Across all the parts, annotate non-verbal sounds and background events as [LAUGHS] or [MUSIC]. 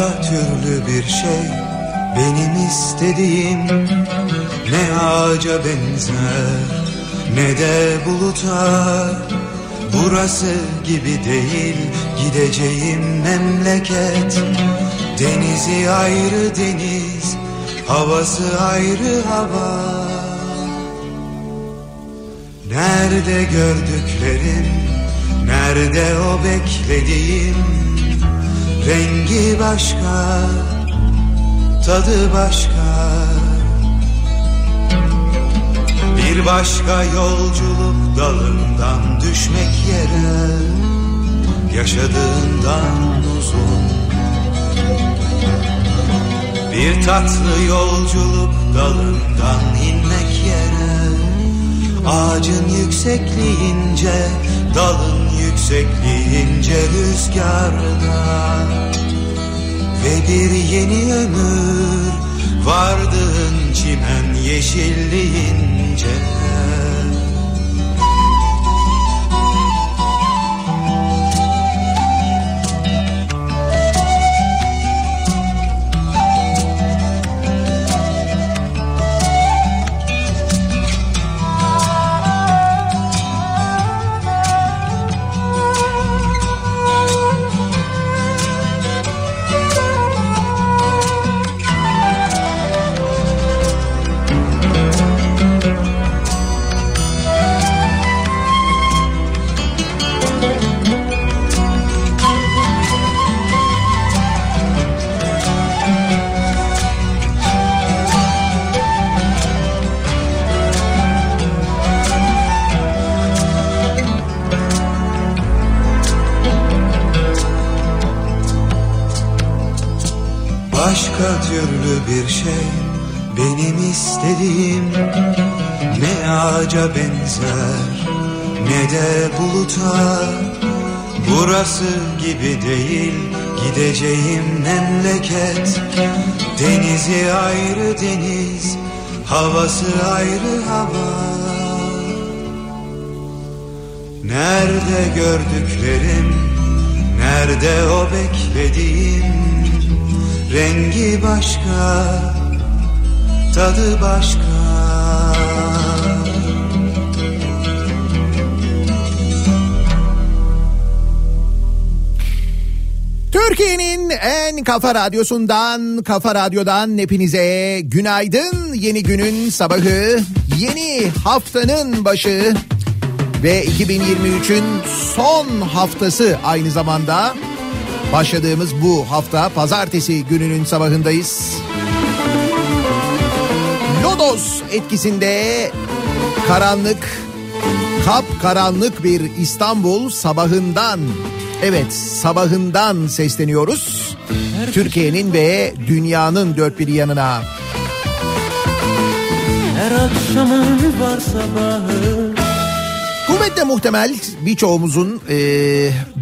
Başka türlü bir şey benim istediğim Ne ağaca benzer ne de buluta. Burası gibi değil gideceğim memleket. Denizi ayrı deniz havası ayrı hava. Nerede gördüklerim nerede o beklediğim Rengi başka, tadı başka. Bir başka yolculuk dalından düşmek yere Yaşadığından uzun. Bir tatlı yolculuk dalından inmek Ağacın yüksekliğince dalın yüksekliğince rüzgarda. Ve bir yeni ömür vardığın çimen yeşilliğince Burası gibi değil gideceğim memleket. Denizi ayrı deniz havası ayrı hava. Nerede gördüklerim nerede o beklediğim? Rengi başka, tadı başka. En kafa radyosundan, kafa radyodan hepinize günaydın. Yeni günün sabahı, yeni haftanın başı ve 2023'ün son haftası aynı zamanda. Başladığımız bu hafta pazartesi gününün sabahındayız. Lodos etkisinde karanlık, kap karanlık bir İstanbul sabahından, evet sabahından sesleniyoruz. Türkiye'nin ve dünyanın dört bir yanına. Her akşamın var sabahı Kuvvetle muhtemel birçoğumuzun e,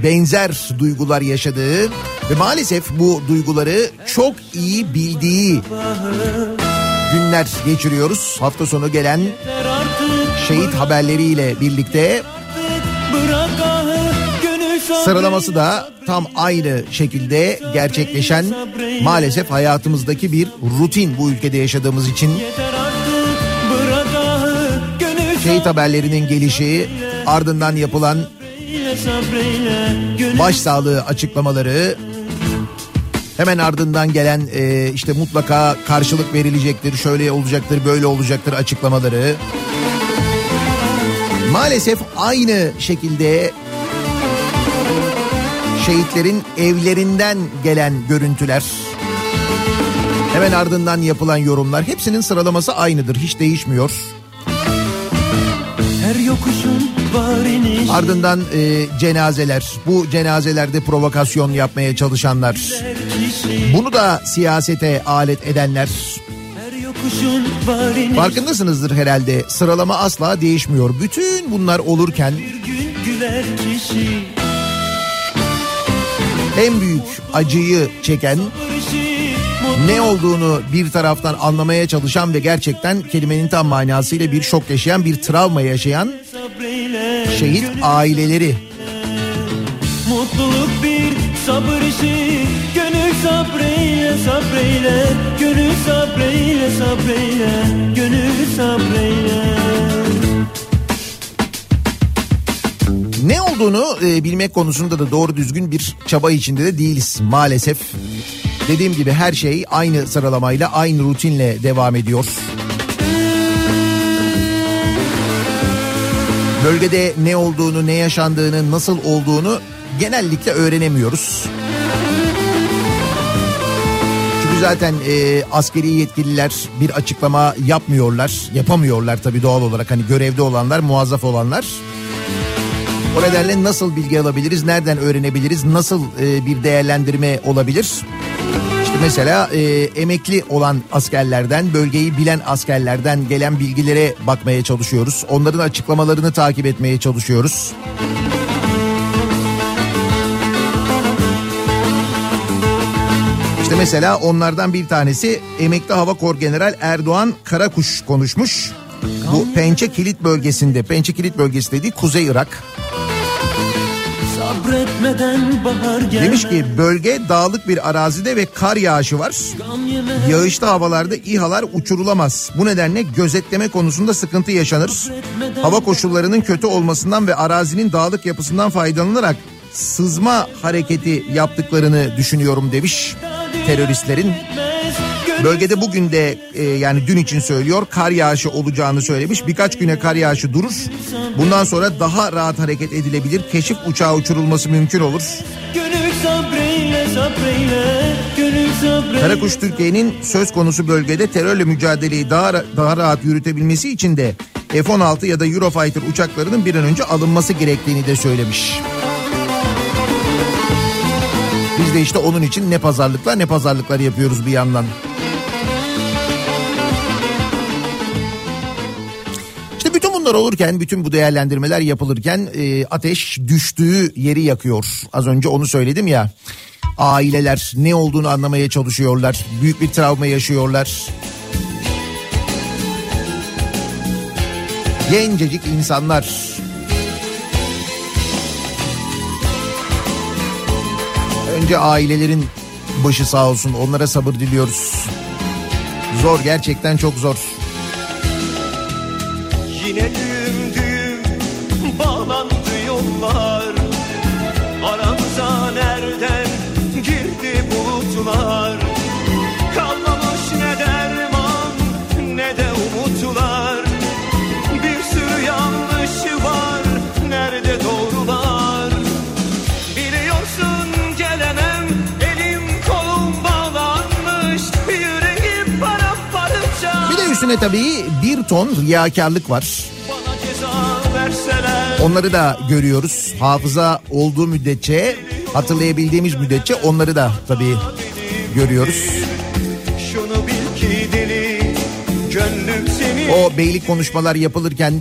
benzer duygular yaşadığı ve maalesef bu duyguları çok iyi bildiği günler geçiriyoruz. Hafta sonu gelen şehit haberleriyle birlikte Sıralaması da tam aynı şekilde gerçekleşen maalesef hayatımızdaki bir rutin bu ülkede yaşadığımız için. Şehit haberlerinin gelişi ardından yapılan başsağlığı açıklamaları hemen ardından gelen e, işte mutlaka karşılık verilecektir, şöyle olacaktır, böyle olacaktır açıklamaları. Maalesef aynı şekilde şehitlerin evlerinden gelen görüntüler. Hemen ardından yapılan yorumlar hepsinin sıralaması aynıdır hiç değişmiyor. Ardından e, cenazeler, bu cenazelerde provokasyon yapmaya çalışanlar, Kişi, bunu da siyasete alet edenler. Farkındasınızdır herhalde sıralama asla değişmiyor. Bütün bunlar olurken en büyük acıyı çeken ne olduğunu bir taraftan anlamaya çalışan ve gerçekten kelimenin tam manasıyla bir şok yaşayan, bir travma yaşayan şehit aileleri. Mutluluk bir sabır işi sabreyle sabreyle Gönül sabreyle sabreyle Gönül sabreyle Ne olduğunu e, bilmek konusunda da doğru düzgün bir çaba içinde de değiliz maalesef. Dediğim gibi her şey aynı sıralamayla, aynı rutinle devam ediyor. Bölgede ne olduğunu, ne yaşandığını, nasıl olduğunu genellikle öğrenemiyoruz. Zaten e, askeri yetkililer bir açıklama yapmıyorlar, yapamıyorlar tabii doğal olarak. Hani görevde olanlar, muazzaf olanlar. O nedenle nasıl bilgi alabiliriz, nereden öğrenebiliriz, nasıl e, bir değerlendirme olabilir? İşte mesela e, emekli olan askerlerden, bölgeyi bilen askerlerden gelen bilgilere bakmaya çalışıyoruz. Onların açıklamalarını takip etmeye çalışıyoruz. İşte mesela onlardan bir tanesi emekli hava kor general Erdoğan Karakuş konuşmuş. Bu Pençe Kilit bölgesinde, Pençe Kilit bölgesi dediği Kuzey Irak. Demiş ki bölge dağlık bir arazide ve kar yağışı var. Yağışlı havalarda İHA'lar uçurulamaz. Bu nedenle gözetleme konusunda sıkıntı yaşanır. Hava koşullarının kötü olmasından ve arazinin dağlık yapısından faydalanılarak sızma hareketi yaptıklarını düşünüyorum demiş teröristlerin. Bölgede bugün de e, yani dün için söylüyor kar yağışı olacağını söylemiş. Birkaç güne kar yağışı durur. Bundan sonra daha rahat hareket edilebilir. Keşif uçağı uçurulması mümkün olur. Karakuş Türkiye'nin söz konusu bölgede terörle mücadeleyi daha, daha rahat yürütebilmesi için de F-16 ya da Eurofighter uçaklarının bir an önce alınması gerektiğini de söylemiş. Biz de işte onun için ne pazarlıklar ne pazarlıklar yapıyoruz bir yandan. İşte bütün bunlar olurken, bütün bu değerlendirmeler yapılırken e, ateş düştüğü yeri yakıyor. Az önce onu söyledim ya. Aileler ne olduğunu anlamaya çalışıyorlar. Büyük bir travma yaşıyorlar. Gencecik insanlar. Önce ailelerin başı sağ olsun. Onlara sabır diliyoruz. Zor gerçekten çok zor. Yine düğüm bağlandı yollar Aramıza nereden girdi bulutlar üstüne tabii bir ton riyakarlık var. Onları da görüyoruz. Hafıza olduğu müddetçe, hatırlayabildiğimiz müddetçe onları da tabii görüyoruz. O beylik konuşmalar yapılırken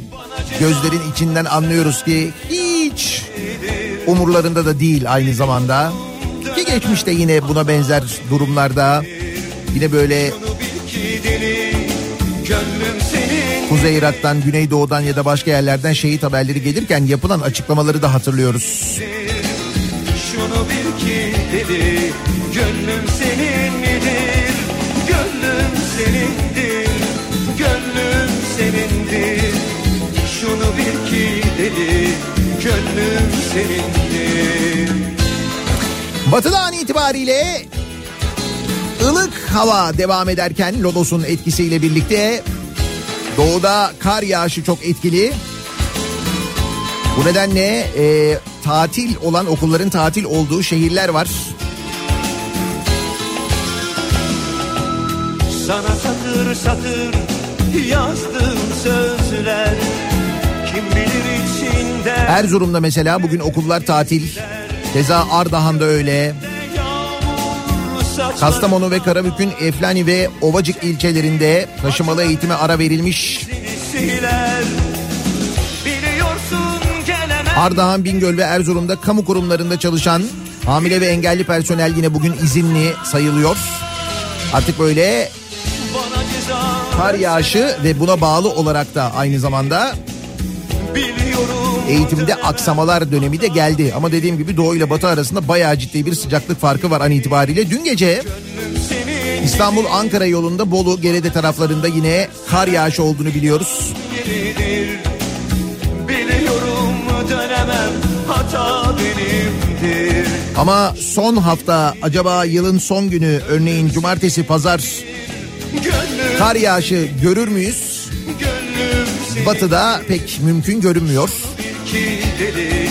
gözlerin içinden anlıyoruz ki hiç umurlarında da değil aynı zamanda. Ki geçmişte yine buna benzer durumlarda yine böyle Kuzey Irak'tan, Güneydoğu'dan ya da başka yerlerden şehit haberleri gelirken yapılan açıklamaları da hatırlıyoruz. bil ki dedi Gönlüm senindir Gönlüm senindir Gönlüm senindir. Şunu bil ki dedi Gönlüm senindir. Batıdan itibariyle hava devam ederken Lodos'un etkisiyle birlikte doğuda kar yağışı çok etkili. Bu nedenle e, tatil olan okulların tatil olduğu şehirler var. Sana satır satır yazdım sözler Kim bilir içinde Erzurum'da mesela bugün okullar tatil. Keza Ardahan'da öyle. Kastamonu ve Karabük'ün Eflani ve Ovacık ilçelerinde taşımalı eğitime ara verilmiş. Ardahan, Bingöl ve Erzurum'da kamu kurumlarında çalışan hamile ve engelli personel yine bugün izinli sayılıyor. Artık böyle kar yağışı ve buna bağlı olarak da aynı zamanda Biliyorum eğitimde aksamalar dönemi de geldi. Ama dediğim gibi doğu ile batı arasında bayağı ciddi bir sıcaklık farkı var an itibariyle. Dün gece İstanbul-Ankara yolunda Bolu, Gerede taraflarında yine kar yağışı olduğunu biliyoruz. Ama son hafta acaba yılın son günü örneğin cumartesi pazar kar yağışı görür müyüz? Batıda pek mümkün görünmüyor. Ki dedi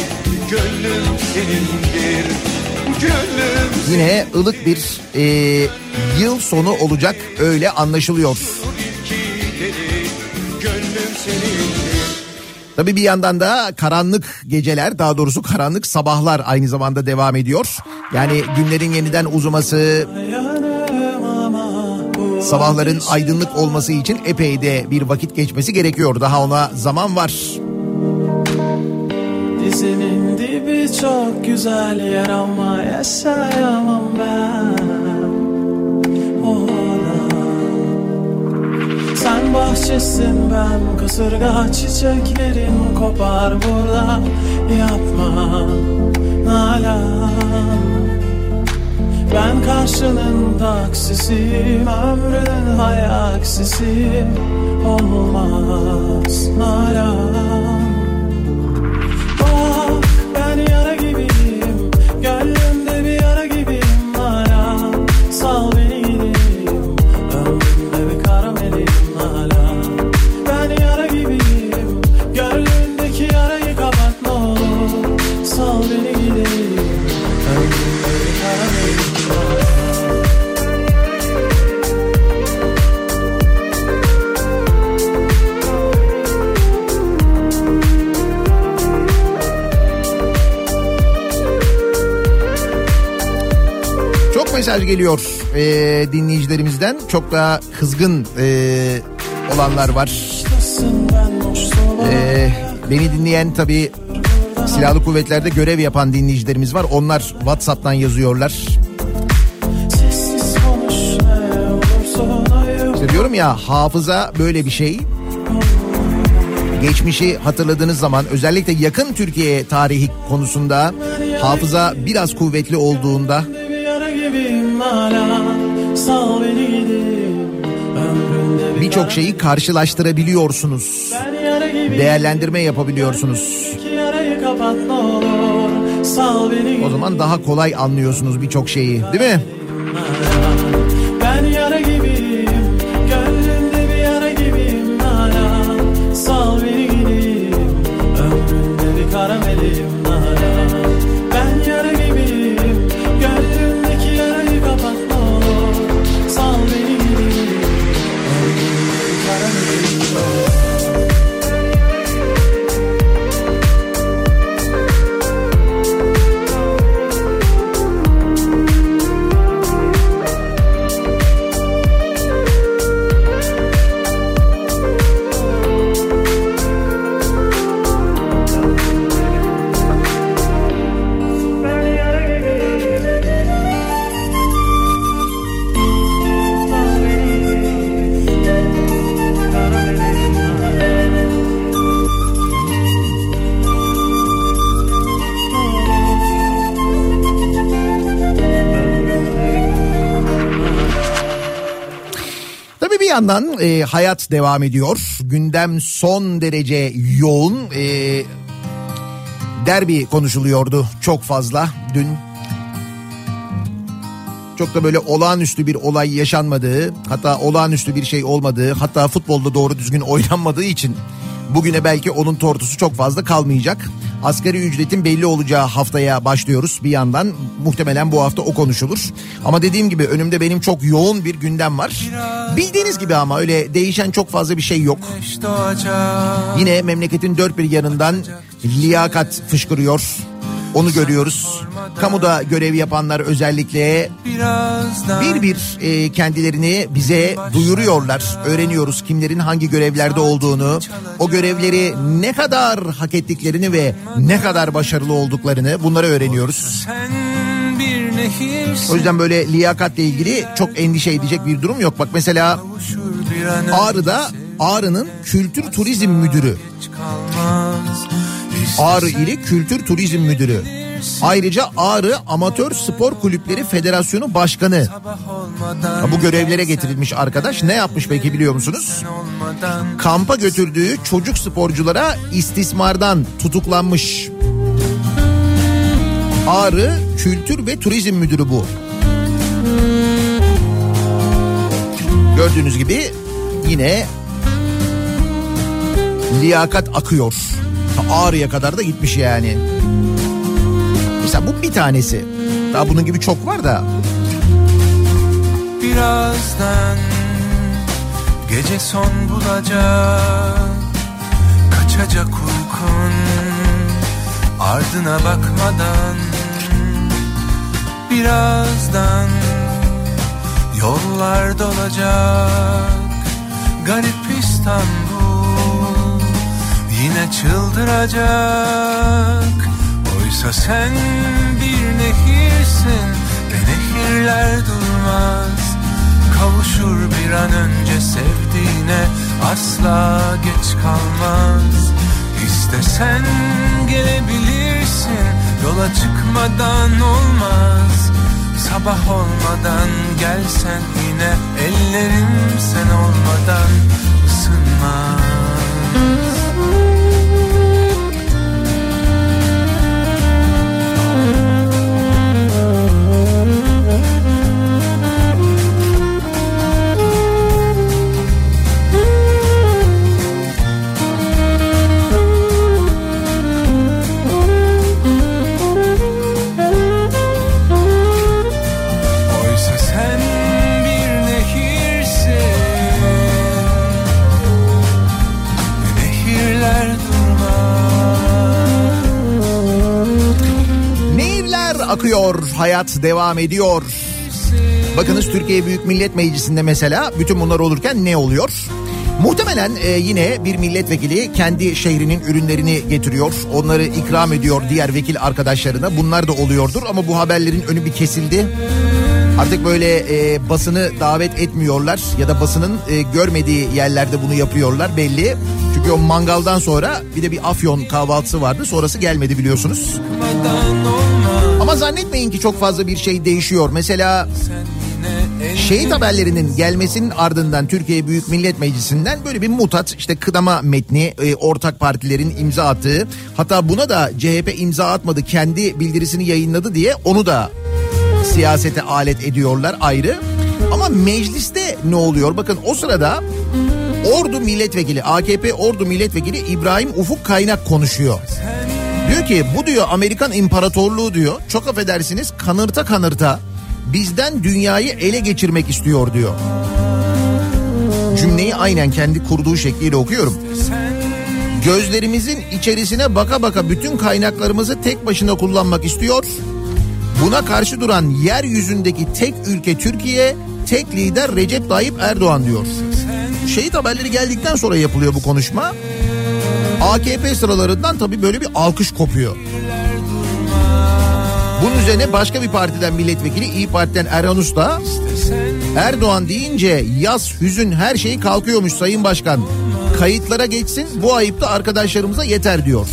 Gönlüm senindir Gönlüm Yine ılık bir e, yıl sonu olacak öyle anlaşılıyor. Tabii bir yandan da karanlık geceler daha doğrusu karanlık sabahlar aynı zamanda devam ediyor. Yani günlerin yeniden uzaması, sabahların aydınlık olması için epey de bir vakit geçmesi gerekiyor. Daha ona zaman var. Dizinin dibi çok güzel yer ama yaşayamam ben. Orada Sen bahçesin ben kasırga çiçeklerim kopar burada. Yapma nalan. Ben karşılığında aksisiyim ömrünün hayaksisiyim Olmaz nalan mesaj geliyor e, dinleyicilerimizden. Çok daha kızgın e, olanlar var. E, beni dinleyen tabii silahlı kuvvetlerde görev yapan dinleyicilerimiz var. Onlar WhatsApp'tan yazıyorlar. İşte diyorum ya hafıza böyle bir şey. Geçmişi hatırladığınız zaman özellikle yakın Türkiye tarihi konusunda hafıza biraz kuvvetli olduğunda birçok şeyi karşılaştırabiliyorsunuz. Değerlendirme yapabiliyorsunuz. O zaman daha kolay anlıyorsunuz birçok şeyi değil mi? Yandan e, hayat devam ediyor. Gündem son derece yoğun. E, derbi konuşuluyordu çok fazla dün. Çok da böyle olağanüstü bir olay yaşanmadığı, hatta olağanüstü bir şey olmadığı, hatta futbolda doğru düzgün [LAUGHS] oynanmadığı için bugüne belki onun tortusu çok fazla kalmayacak. Asgari ücretin belli olacağı haftaya başlıyoruz bir yandan. Muhtemelen bu hafta o konuşulur. Ama dediğim gibi önümde benim çok yoğun bir gündem var. Bildiğiniz gibi ama öyle değişen çok fazla bir şey yok. Yine memleketin dört bir yanından liyakat fışkırıyor. Onu görüyoruz. Kamuda görev yapanlar özellikle bir bir e, kendilerini bize duyuruyorlar. Öğreniyoruz kimlerin hangi görevlerde olduğunu, o görevleri ne kadar hak ettiklerini ve ne kadar başarılı olduklarını bunları öğreniyoruz. O yüzden böyle liyakatle ilgili çok endişe edecek bir durum yok. Bak mesela Ağrı'da Ağrı'nın Kültür Turizm Müdürü Ağrı ili Kültür Turizm Müdürü. Ayrıca Ağrı Amatör Spor Kulüpleri Federasyonu Başkanı. Ha, Bu görevlere getirilmiş arkadaş ne yapmış peki biliyor musunuz? Kampa götürdüğü çocuk sporculara istismardan tutuklanmış. Ağrı Kültür ve Turizm Müdürü bu. Gördüğünüz gibi yine liyakat akıyor. Ağrı'ya kadar da gitmiş yani. Mesela bu bir tanesi. Daha bunun gibi çok var da. Birazdan gece son bulacak Kaçacak uykun ardına bakmadan Birazdan yollar dolacak Garip İstanbul yine çıldıracak. Oysa sen bir nehirsin ve nehirler durmaz. Kavuşur bir an önce sevdiğine asla geç kalmaz. İstesen gelebilirsin yola çıkmadan olmaz. Sabah olmadan gelsen yine ellerim sen olmadan ısınmaz akıyor, hayat devam ediyor. Bakınız Türkiye Büyük Millet Meclisi'nde mesela bütün bunlar olurken ne oluyor? Muhtemelen e, yine bir milletvekili kendi şehrinin ürünlerini getiriyor. Onları ikram ediyor diğer vekil arkadaşlarına. Bunlar da oluyordur ama bu haberlerin önü bir kesildi. Artık böyle e, basını davet etmiyorlar ya da basının e, görmediği yerlerde bunu yapıyorlar belli. Çünkü o mangaldan sonra bir de bir afyon kahvaltısı vardı. Sonrası gelmedi biliyorsunuz. Çıkmadan Ama zannetmeyin ki çok fazla bir şey değişiyor. Mesela şehit haberlerinin gelmesinin ardından Türkiye Büyük Millet Meclisi'nden böyle bir mutat işte kıdama metni e, ortak partilerin imza attığı hatta buna da CHP imza atmadı kendi bildirisini yayınladı diye onu da siyasete alet ediyorlar ayrı. Ama mecliste ne oluyor? Bakın o sırada Ordu Milletvekili AKP Ordu Milletvekili İbrahim Ufuk Kaynak konuşuyor. Diyor ki bu diyor Amerikan İmparatorluğu diyor çok affedersiniz kanırta kanırta bizden dünyayı ele geçirmek istiyor diyor. Cümleyi aynen kendi kurduğu şekliyle okuyorum. Gözlerimizin içerisine baka baka bütün kaynaklarımızı tek başına kullanmak istiyor. Buna karşı duran yeryüzündeki tek ülke Türkiye, tek lider Recep Tayyip Erdoğan diyor. Şehit haberleri geldikten sonra yapılıyor bu konuşma. AKP sıralarından tabii böyle bir alkış kopuyor. Bunun üzerine başka bir partiden milletvekili İyi Parti'den Erhan Usta Erdoğan deyince yaz, hüzün her şey kalkıyormuş Sayın Başkan. Kayıtlara geçsin bu ayıp da arkadaşlarımıza yeter diyor.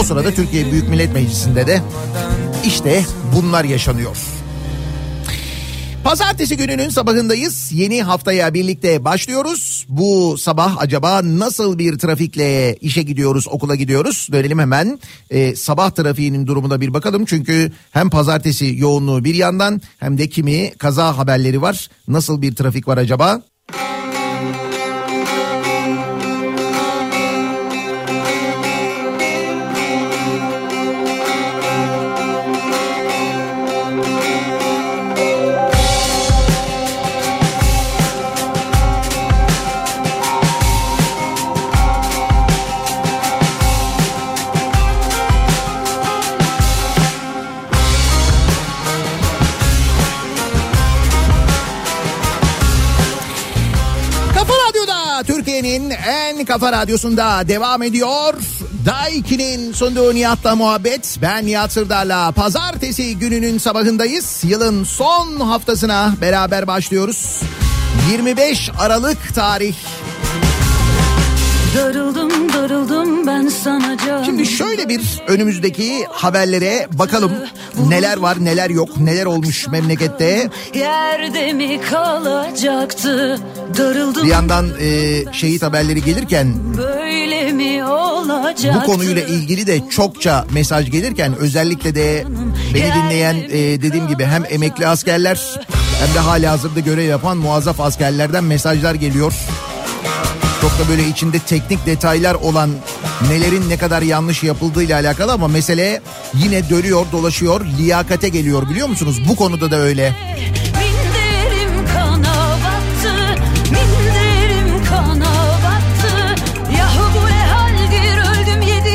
O sırada Türkiye Büyük Millet Meclisi'nde de işte bunlar yaşanıyor. Pazartesi gününün sabahındayız. Yeni haftaya birlikte başlıyoruz. Bu sabah acaba nasıl bir trafikle işe gidiyoruz, okula gidiyoruz? Dönelim hemen e, sabah trafiğinin durumuna bir bakalım. Çünkü hem pazartesi yoğunluğu bir yandan hem de kimi kaza haberleri var. Nasıl bir trafik var acaba? Kafa radyosunda devam ediyor. Daiki'nin sunduğu Nihat'la muhabbet. Ben Nihat Sırdar'la pazartesi gününün sabahındayız. Yılın son haftasına beraber başlıyoruz. 25 Aralık tarih. Darıldım darıldım ben sana canım. Şimdi şöyle bir önümüzdeki haberlere bakalım. Neler var neler yok neler olmuş memlekette. Yerde mi kalacaktı? Darıldım Bir yandan e, şehit haberleri gelirken böyle mi olacaktı? bu konuyla ilgili de çokça mesaj gelirken özellikle de beni dinleyen e, dediğim gibi hem emekli askerler hem de hali hazırda görev yapan muazzaf askerlerden mesajlar geliyor. Çok da böyle içinde teknik detaylar olan nelerin ne kadar yanlış yapıldığıyla alakalı ama mesele yine dönüyor dolaşıyor liyakate geliyor biliyor musunuz? Bu konuda da öyle.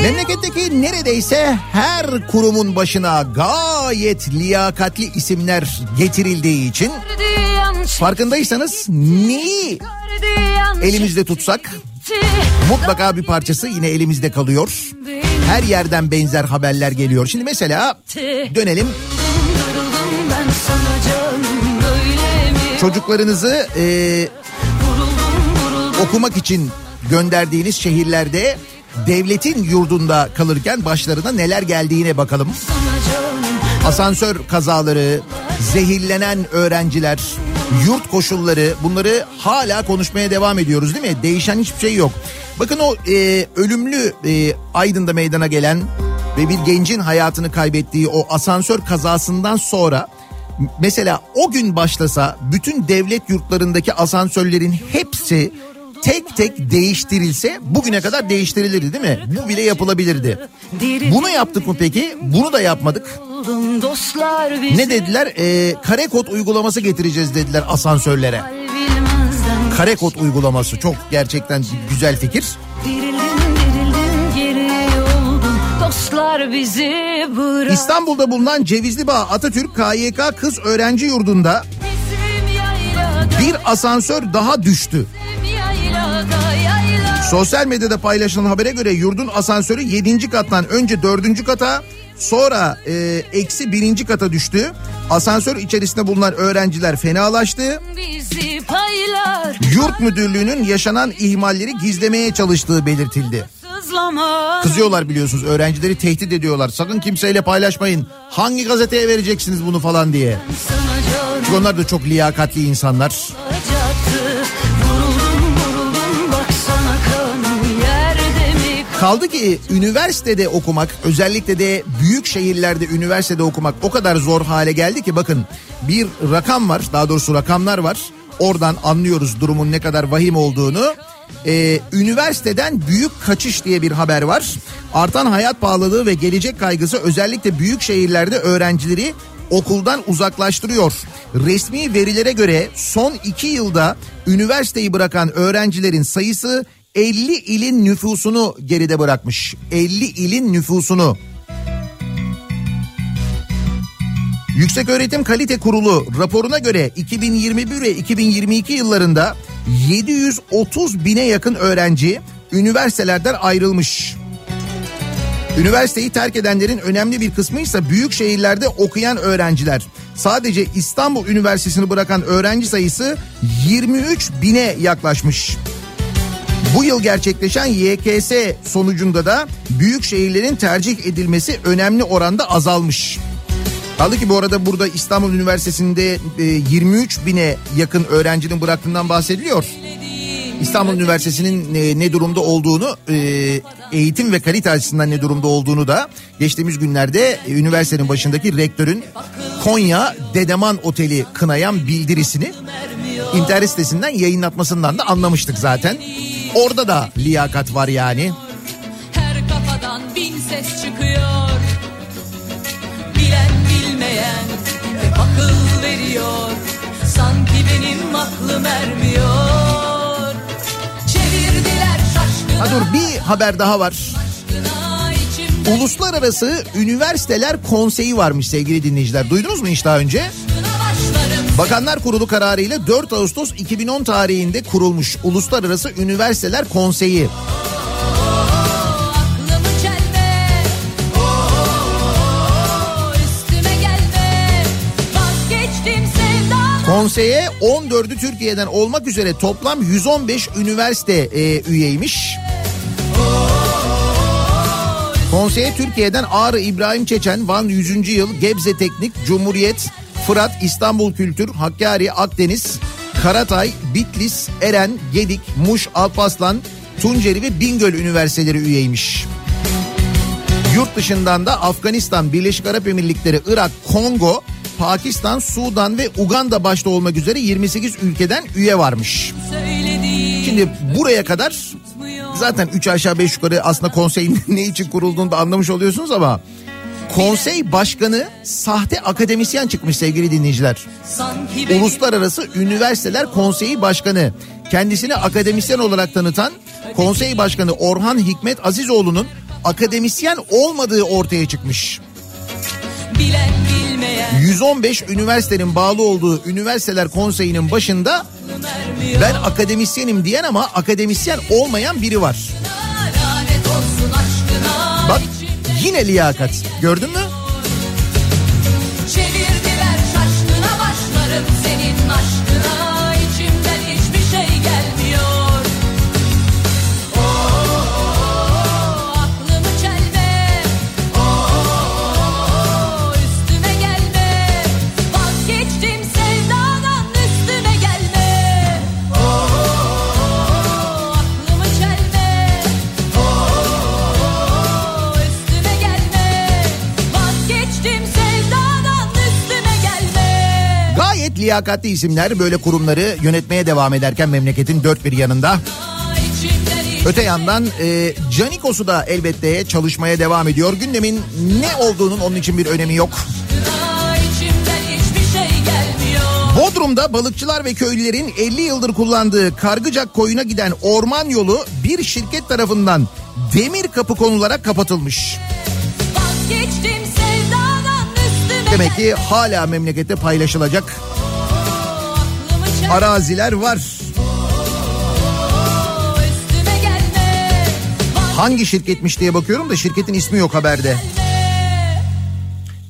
Memleketteki neredeyse her kurumun başına gayet liyakatli isimler getirildiği için Diyen farkındaysanız neyi elimizde tutsak mutlaka bir parçası yine elimizde kalıyor. Her yerden benzer haberler geliyor. Şimdi mesela dönelim çocuklarınızı e, okumak için gönderdiğiniz şehirlerde devletin yurdunda kalırken başlarına neler geldiğine bakalım. Asansör kazaları, zehirlenen öğrenciler, yurt koşulları bunları hala konuşmaya devam ediyoruz değil mi? Değişen hiçbir şey yok. Bakın o e, ölümlü e, Aydın'da meydana gelen ve bir gencin hayatını kaybettiği o asansör kazasından sonra mesela o gün başlasa bütün devlet yurtlarındaki asansörlerin hepsi tek tek değiştirilse bugüne kadar değiştirilirdi değil mi? Bu bile yapılabilirdi. Bunu yaptık mı peki? Bunu da yapmadık. Ne dediler? Ee, kare kod uygulaması getireceğiz dediler asansörlere. Kare kod uygulaması çok gerçekten güzel fikir. İstanbul'da bulunan Cevizli Bağ Atatürk KYK Kız Öğrenci Yurdu'nda bir asansör daha düştü. Sosyal medyada paylaşılan habere göre yurdun asansörü 7. kattan önce 4. kata sonra e, eksi 1. kata düştü. Asansör içerisinde bulunan öğrenciler fenalaştı. Yurt müdürlüğünün yaşanan ihmalleri gizlemeye çalıştığı belirtildi. Kızıyorlar biliyorsunuz öğrencileri tehdit ediyorlar. Sakın kimseyle paylaşmayın. Hangi gazeteye vereceksiniz bunu falan diye. Çünkü onlar da çok liyakatli insanlar. acıttı Kaldı ki üniversitede okumak özellikle de büyük şehirlerde üniversitede okumak o kadar zor hale geldi ki bakın bir rakam var daha doğrusu rakamlar var. Oradan anlıyoruz durumun ne kadar vahim olduğunu. Ee, üniversiteden büyük kaçış diye bir haber var. Artan hayat pahalılığı ve gelecek kaygısı özellikle büyük şehirlerde öğrencileri okuldan uzaklaştırıyor. Resmi verilere göre son iki yılda üniversiteyi bırakan öğrencilerin sayısı 50 ilin nüfusunu geride bırakmış. 50 ilin nüfusunu. Yüksek Öğretim Kalite Kurulu raporuna göre 2021 ve 2022 yıllarında 730 bine yakın öğrenci üniversitelerden ayrılmış. Üniversiteyi terk edenlerin önemli bir kısmı ise büyük şehirlerde okuyan öğrenciler. Sadece İstanbul Üniversitesi'ni bırakan öğrenci sayısı 23 bine yaklaşmış. Bu yıl gerçekleşen YKS sonucunda da büyük şehirlerin tercih edilmesi önemli oranda azalmış. Kaldı ki bu arada burada İstanbul Üniversitesi'nde e, 23 bine yakın öğrencinin bıraktığından bahsediliyor. İstanbul Üniversitesi'nin e, ne durumda olduğunu, e, eğitim ve kalite açısından ne durumda olduğunu da geçtiğimiz günlerde e, üniversitenin başındaki rektörün Konya Dedeman Oteli kınayan bildirisini internet sitesinden yayınlatmasından da anlamıştık zaten. Orada da liyakat var yani. Her kafadan bin ses çıkıyor Bilen bilmeyen hep akıl veriyor Sanki benim aklım ermiyor Çevirdiler şaşkına Ha dur bir haber daha var. şaşkına Uluslararası Üniversiteler Konseyi varmış sevgili dinleyiciler. Duydunuz mu hiç daha önce? başlarım Bakanlar Kurulu kararıyla 4 Ağustos 2010 tarihinde kurulmuş Uluslararası Üniversiteler Konseyi. Konseye 14'ü Türkiye'den olmak üzere toplam 115 üniversite e, üyeymiş. Konseye Türkiye'den Ağrı İbrahim Çeçen, Van 100. Yıl, Gebze Teknik, Cumhuriyet, Fırat, İstanbul Kültür, Hakkari, Akdeniz, Karatay, Bitlis, Eren, Gedik, Muş, Alpaslan, Tunceli ve Bingöl üniversiteleri üyeymiş. Yurt dışından da Afganistan, Birleşik Arap Emirlikleri, Irak, Kongo, Pakistan, Sudan ve Uganda başta olmak üzere 28 ülkeden üye varmış. Şimdi buraya kadar zaten 3 aşağı 5 yukarı aslında konseyin [LAUGHS] ne için kurulduğunu da anlamış oluyorsunuz ama konsey başkanı sahte akademisyen çıkmış sevgili dinleyiciler. Uluslararası Üniversiteler Konseyi Başkanı. Kendisini akademisyen olarak tanıtan konsey başkanı Orhan Hikmet Azizoğlu'nun akademisyen olmadığı ortaya çıkmış. bilen bilmeyen 115 üniversitenin bağlı olduğu üniversiteler konseyinin başında ben akademisyenim diyen ama akademisyen olmayan biri var. Bak yine liyakat gördün mü? Liyakatli isimler böyle kurumları yönetmeye devam ederken memleketin dört bir yanında. Öte yandan e, Canikos'u da elbette çalışmaya devam ediyor. Gündemin ne olduğunun onun için bir önemi yok. Bodrum'da balıkçılar ve köylülerin 50 yıldır kullandığı Kargıcak koyuna giden orman yolu bir şirket tarafından demir kapı konularak kapatılmış. Demek ki hala memlekette paylaşılacak araziler var. Hangi şirketmiş diye bakıyorum da şirketin ismi yok haberde.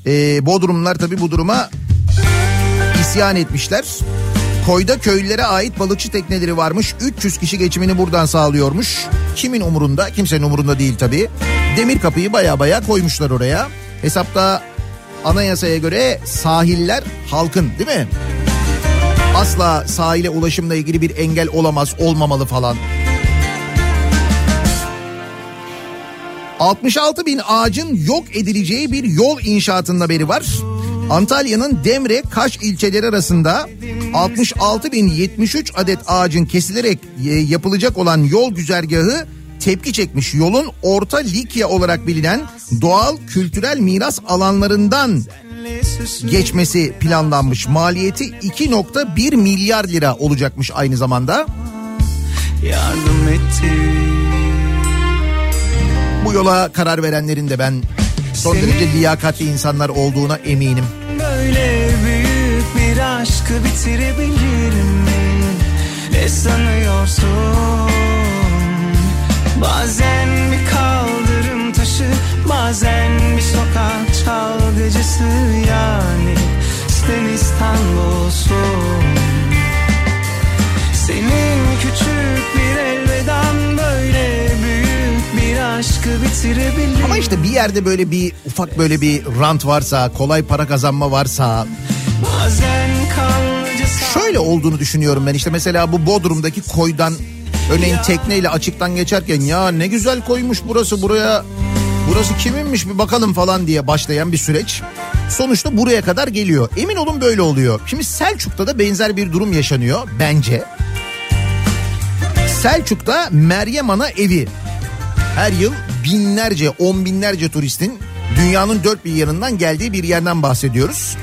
Ee, Bodrumlular tabii bu duruma isyan etmişler. Koyda köylülere ait balıkçı tekneleri varmış. 300 kişi geçimini buradan sağlıyormuş. Kimin umurunda? Kimsenin umurunda değil tabii. Demir kapıyı baya baya koymuşlar oraya. Hesapta anayasaya göre sahiller halkın değil mi? Asla sahile ulaşımla ilgili bir engel olamaz, olmamalı falan. 66 bin ağacın yok edileceği bir yol inşaatının haberi var. Antalya'nın Demre Kaş ilçeleri arasında 66 bin 73 adet ağacın kesilerek e, yapılacak olan yol güzergahı tepki çekmiş. Yolun Orta Likya olarak bilinen doğal kültürel miras alanlarından geçmesi planlanmış. Maliyeti 2.1 milyar lira olacakmış aynı zamanda. yardım etti Bu yola karar verenlerin de ben son derece liyakatli insanlar olduğuna eminim. Böyle büyük bir aşkı bitirebilir mi? Ne sanıyorsun? Bazen bir kaldırım taşı Bazen bir sokak çalgıcısı. Yani Sen İstanbul'sun Senin küçük bir elvedan Böyle büyük bir aşkı bitirebilir. Ama işte bir yerde böyle bir ufak böyle bir rant varsa, kolay para kazanma varsa. Bazen şöyle olduğunu düşünüyorum ben. İşte mesela bu Bodrum'daki koydan örneğin tekneyle açıktan geçerken ya ne güzel koymuş burası buraya burası kiminmiş bir bakalım falan diye başlayan bir süreç. Sonuçta buraya kadar geliyor. Emin olun böyle oluyor. Şimdi Selçuk'ta da benzer bir durum yaşanıyor bence. Selçuk'ta Meryem Ana evi. Her yıl binlerce, on binlerce turistin dünyanın dört bir yanından geldiği bir yerden bahsediyoruz.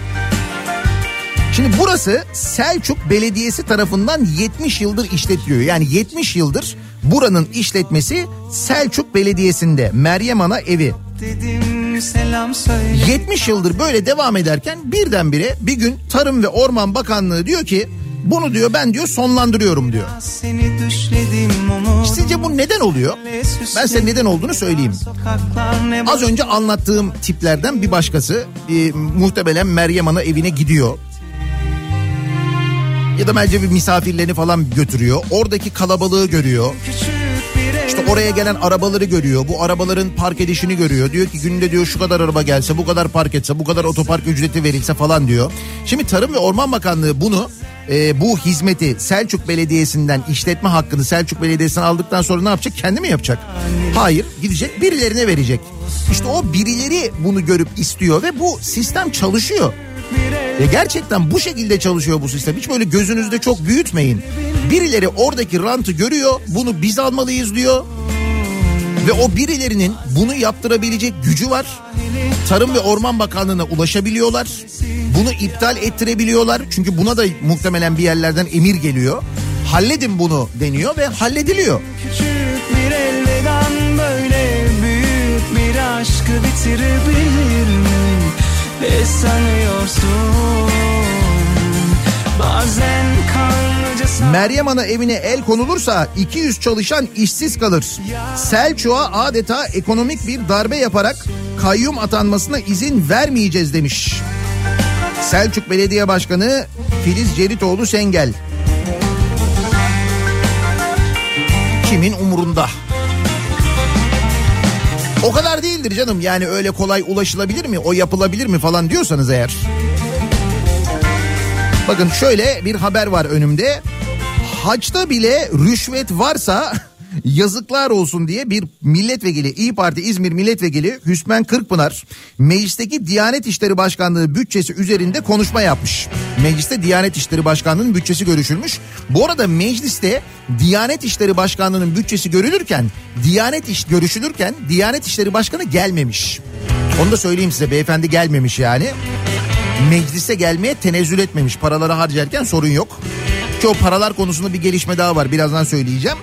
Şimdi burası Selçuk Belediyesi tarafından 70 yıldır işletiliyor. Yani 70 yıldır buranın işletmesi Selçuk Belediyesi'nde Meryem Ana evi. dedim selam söyle 70 yıldır böyle devam ederken birdenbire bir gün Tarım ve Orman Bakanlığı diyor ki bunu diyor ben diyor sonlandırıyorum diyor. Sizce bu neden oluyor? Ben size neden olduğunu söyleyeyim. Az önce anlattığım tiplerden bir başkası e, muhtemelen Meryem Ana evine gidiyor. Ya da bence bir misafirlerini falan götürüyor. Oradaki kalabalığı görüyor. İşte oraya gelen arabaları görüyor. Bu arabaların park edişini görüyor. Diyor ki günde diyor şu kadar araba gelse, bu kadar park etse, bu kadar otopark ücreti verilse falan diyor. Şimdi Tarım ve Orman Bakanlığı bunu e, bu hizmeti Selçuk Belediyesi'nden işletme hakkını Selçuk Belediyesi'nden aldıktan sonra ne yapacak? Kendi mi yapacak? Hayır gidecek birilerine verecek. İşte o birileri bunu görüp istiyor ve bu sistem çalışıyor. Ya gerçekten bu şekilde çalışıyor bu sistem. Hiç böyle gözünüzde çok büyütmeyin. Birileri oradaki rantı görüyor, bunu biz almalıyız diyor. Ve o birilerinin bunu yaptırabilecek gücü var. Tarım ve Orman Bakanlığı'na ulaşabiliyorlar. Bunu iptal ettirebiliyorlar. Çünkü buna da muhtemelen bir yerlerden emir geliyor. Halledin bunu deniyor ve hallediliyor. Küçük bir elveden böyle büyük bir aşkı bitirebilir mi? Ne sanıyorsun? Bazen Meryem Ana evine el konulursa 200 çalışan işsiz kalır. Selçuk'a adeta ekonomik bir darbe yaparak kayyum atanmasına izin vermeyeceğiz demiş. Selçuk Belediye Başkanı Filiz Ceritoğlu Sengel. Kimin umurunda? O kadar değildir canım yani öyle kolay ulaşılabilir mi o yapılabilir mi falan diyorsanız eğer. Bakın şöyle bir haber var önümde. Haçta bile rüşvet varsa [LAUGHS] yazıklar olsun diye bir milletvekili İyi Parti İzmir milletvekili Hüsmen Kırkpınar meclisteki Diyanet İşleri Başkanlığı bütçesi üzerinde konuşma yapmış. Mecliste Diyanet İşleri Başkanlığı'nın bütçesi görüşülmüş. Bu arada mecliste Diyanet İşleri Başkanlığı'nın bütçesi görülürken Diyanet İş görüşülürken Diyanet İşleri Başkanı gelmemiş. Onu da söyleyeyim size beyefendi gelmemiş yani meclise gelmeye tenezzül etmemiş. Paraları harcarken sorun yok. Ki o paralar konusunda bir gelişme daha var. Birazdan söyleyeceğim.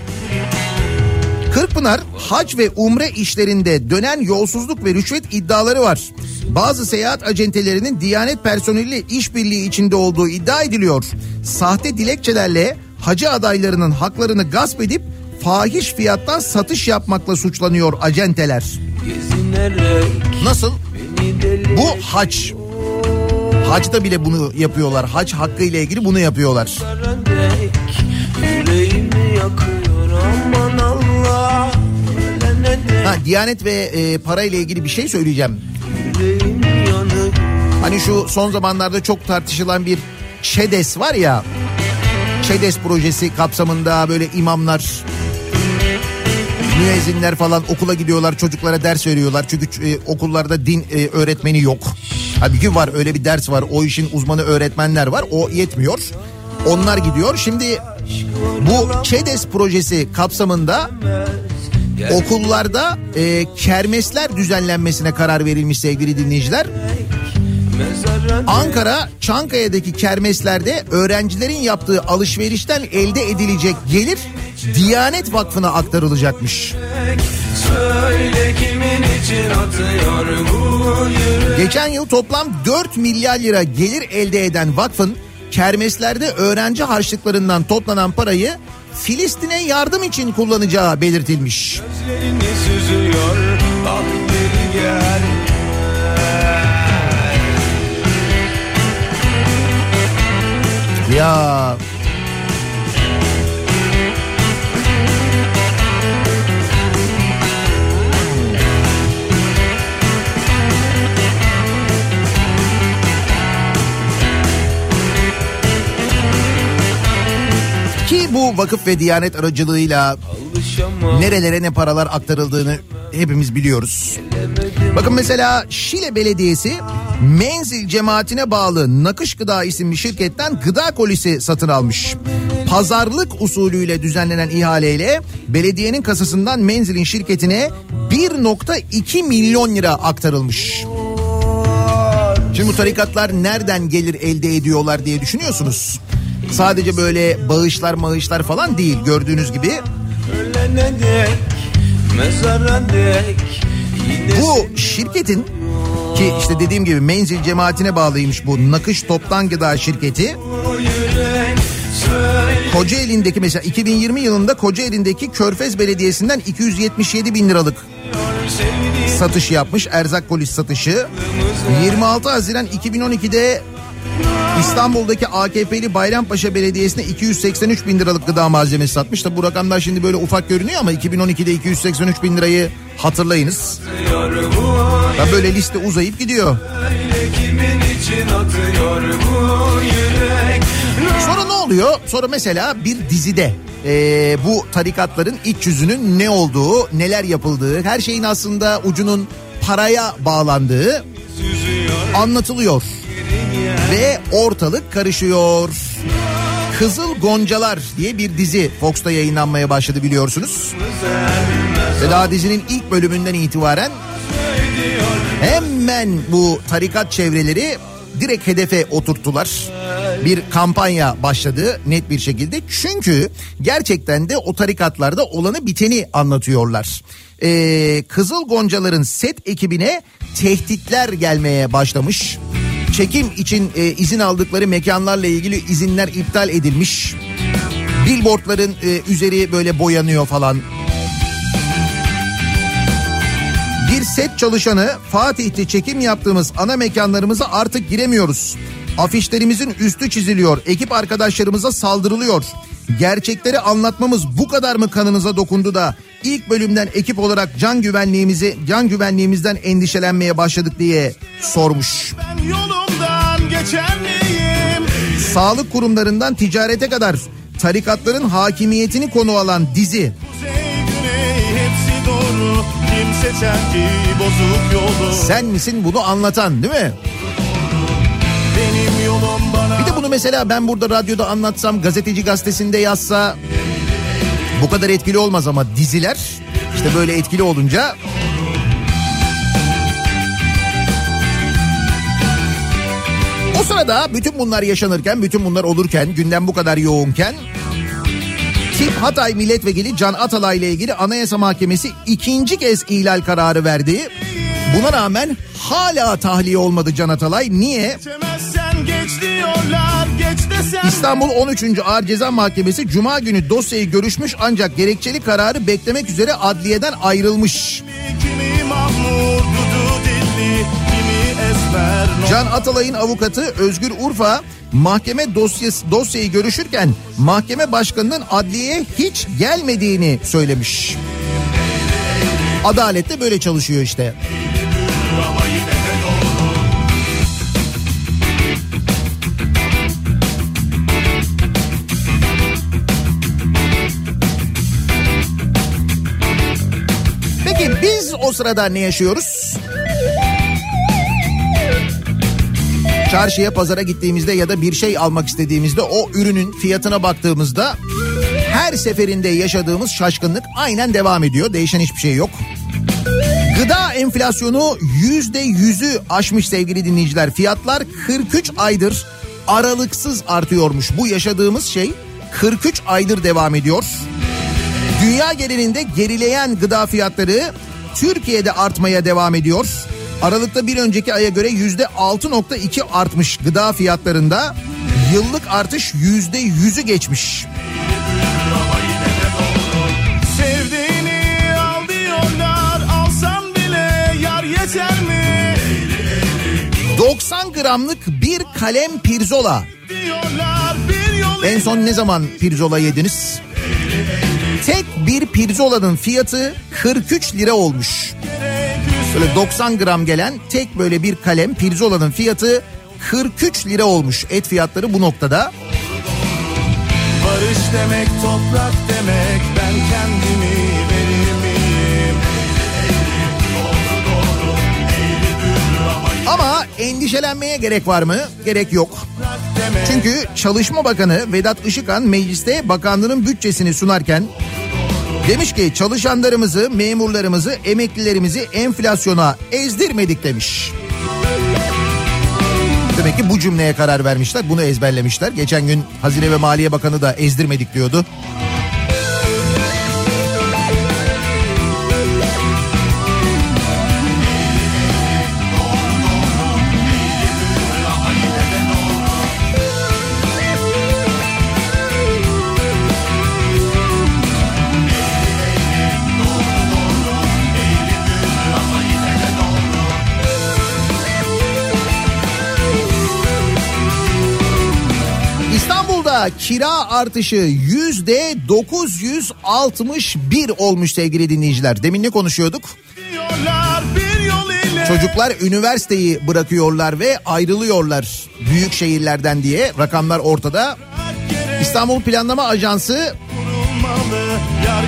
Kırkpınar hac ve umre işlerinde dönen yolsuzluk ve rüşvet iddiaları var. Bazı seyahat acentelerinin Diyanet personeliyle işbirliği içinde olduğu iddia ediliyor. Sahte dilekçelerle hacı adaylarının haklarını gasp edip fahiş fiyattan satış yapmakla suçlanıyor acenteler. Nasıl? Bu hac. Hacda bile bunu yapıyorlar. Hac hakkı ile ilgili bunu yapıyorlar. Yüreğimi yakıyor Ha, Diyanet ve e, para ile ilgili bir şey söyleyeceğim. Hani şu son zamanlarda çok tartışılan bir ÇEDES var ya. ÇEDES projesi kapsamında böyle imamlar, müezzinler falan okula gidiyorlar çocuklara ders veriyorlar. Çünkü e, okullarda din e, öğretmeni yok. Halbuki var öyle bir ders var o işin uzmanı öğretmenler var o yetmiyor. Onlar gidiyor. Şimdi bu ÇEDES projesi kapsamında okullarda e, kermesler düzenlenmesine karar verilmiş sevgili dinleyiciler. Ankara Çankaya'daki kermeslerde öğrencilerin yaptığı alışverişten elde edilecek gelir Diyanet Vakfı'na aktarılacakmış. Söyle kimin için atıyor bu yürek Geçen yıl toplam 4 milyar lira gelir elde eden vakfın kermeslerde öğrenci harçlıklarından toplanan parayı Filistin'e yardım için kullanacağı belirtilmiş. Süzüyor Al Ya bu vakıf ve diyanet aracılığıyla nerelere ne paralar aktarıldığını hepimiz biliyoruz. Bakın mesela Şile Belediyesi Menzil cemaatine bağlı Nakış Gıda isimli şirketten gıda kolisi satın almış. Pazarlık usulüyle düzenlenen ihaleyle belediyenin kasasından Menzil'in şirketine 1.2 milyon lira aktarılmış. Şimdi bu tarikatlar nereden gelir elde ediyorlar diye düşünüyorsunuz. Sadece böyle bağışlar mağışlar falan değil gördüğünüz gibi. Bu şirketin ki işte dediğim gibi menzil cemaatine bağlıymış bu nakış toptan gıda şirketi. Kocaeli'ndeki mesela 2020 yılında Kocaeli'ndeki Körfez Belediyesi'nden 277 bin liralık satış yapmış erzak polis satışı. 26 Haziran 2012'de İstanbul'daki AKP'li Bayrampaşa Belediyesi'ne 283 bin liralık gıda malzemesi satmış. Tabi bu rakamlar şimdi böyle ufak görünüyor ama 2012'de 283 bin lirayı hatırlayınız. Ya böyle liste uzayıp gidiyor. Sonra ne oluyor? Sonra mesela bir dizide eee, bu tarikatların iç yüzünün ne olduğu, neler yapıldığı, her şeyin aslında ucunun paraya bağlandığı anlatılıyor. Ve ortalık karışıyor. Kızıl Goncalar diye bir dizi Fox'ta yayınlanmaya başladı biliyorsunuz. Ve daha dizinin ilk bölümünden itibaren hemen bu tarikat çevreleri direkt hedefe oturttular. Bir kampanya başladı net bir şekilde. Çünkü gerçekten de o tarikatlarda olanı biteni anlatıyorlar. Ee, Kızıl Goncaların set ekibine tehditler gelmeye başlamış. Çekim için e, izin aldıkları mekanlarla ilgili izinler iptal edilmiş. Billboardların e, üzeri böyle boyanıyor falan. Bir set çalışanı Fatih'te çekim yaptığımız ana mekanlarımıza artık giremiyoruz. Afişlerimizin üstü çiziliyor. Ekip arkadaşlarımıza saldırılıyor. Gerçekleri anlatmamız bu kadar mı kanınıza dokundu da ilk bölümden ekip olarak can güvenliğimizi can güvenliğimizden endişelenmeye başladık diye sormuş. Sağlık kurumlarından ticarete kadar tarikatların hakimiyetini konu alan dizi sen misin bunu anlatan değil mi? Benim yolum bana Bir de bunu mesela ben burada radyoda anlatsam gazeteci gazetesinde yazsa bu kadar etkili olmaz ama diziler işte böyle etkili olunca o sırada bütün bunlar yaşanırken bütün bunlar olurken gündem bu kadar yoğunken Tip Hatay Milletvekili Can Atalay ile ilgili Anayasa Mahkemesi ikinci kez ihlal kararı verdi. Buna rağmen hala tahliye olmadı Can Atalay. Niye? geç diyorlar. İstanbul 13. Ağır Ceza Mahkemesi Cuma günü dosyayı görüşmüş ancak gerekçeli kararı beklemek üzere adliyeden ayrılmış. Can Atalay'ın avukatı Özgür Urfa mahkeme dosyası, dosyayı görüşürken mahkeme başkanının adliyeye hiç gelmediğini söylemiş. Adalet de böyle çalışıyor işte. Peki o sırada ne yaşıyoruz? Çarşıya pazara gittiğimizde ya da bir şey almak istediğimizde o ürünün fiyatına baktığımızda her seferinde yaşadığımız şaşkınlık aynen devam ediyor. Değişen hiçbir şey yok. Gıda enflasyonu yüzde yüzü aşmış sevgili dinleyiciler. Fiyatlar 43 aydır aralıksız artıyormuş. Bu yaşadığımız şey 43 aydır devam ediyor. Dünya genelinde gerileyen gıda fiyatları Türkiye'de artmaya devam ediyor. Aralıkta bir önceki aya göre yüzde 6.2 artmış gıda fiyatlarında. Yıllık artış yüzde yüzü geçmiş. Sevdiğini al diyorlar alsam bile yar yeter mi? 90 gramlık bir kalem pirzola. En son ne zaman pirzola yediniz? Tek bir pirzolanın fiyatı 43 lira olmuş. Böyle 90 gram gelen tek böyle bir kalem pirzolanın fiyatı 43 lira olmuş. Et fiyatları bu noktada. Barış demek toprak demek ben kendimi verir miyim? Ama endişelenmeye gerek var mı? Gerek yok. Çünkü Çalışma Bakanı Vedat Işıkhan mecliste bakanlığın bütçesini sunarken demiş ki çalışanlarımızı, memurlarımızı, emeklilerimizi enflasyona ezdirmedik demiş. Demek ki bu cümleye karar vermişler, bunu ezberlemişler. Geçen gün Hazine ve Maliye Bakanı da ezdirmedik diyordu. Kira artışı yüzde 961 olmuş sevgili dinleyiciler. Demin ne konuşuyorduk? Çocuklar üniversiteyi bırakıyorlar ve ayrılıyorlar büyük şehirlerden diye rakamlar ortada. İstanbul Planlama Ajansı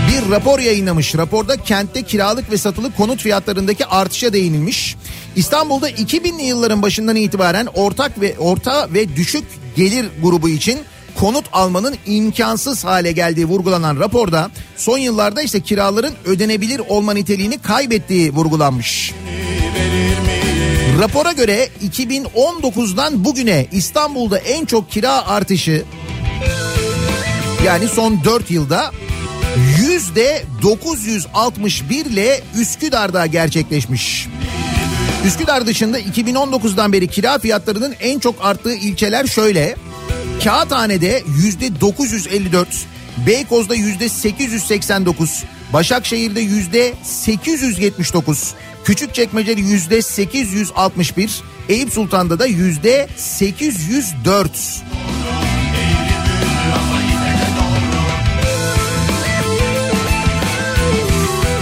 bir rapor yayınlamış. Raporda kentte kiralık ve satılık konut fiyatlarındaki artışa değinilmiş. İstanbul'da 2000'li yılların başından itibaren ortak ve orta ve düşük gelir grubu için konut almanın imkansız hale geldiği vurgulanan raporda son yıllarda ise kiraların ödenebilir olma niteliğini kaybettiği vurgulanmış. Rapora göre 2019'dan bugüne İstanbul'da en çok kira artışı yani son 4 yılda yüzde 961 ile Üsküdar'da gerçekleşmiş. Üsküdar dışında 2019'dan beri kira fiyatlarının en çok arttığı ilçeler şöyle. Kağıthane'de yüzde 954, Beykoz'da yüzde 889, Başakşehir'de yüzde 879, Küçükçekmece'de yüzde 861, Eyüp Sultan'da da yüzde 804.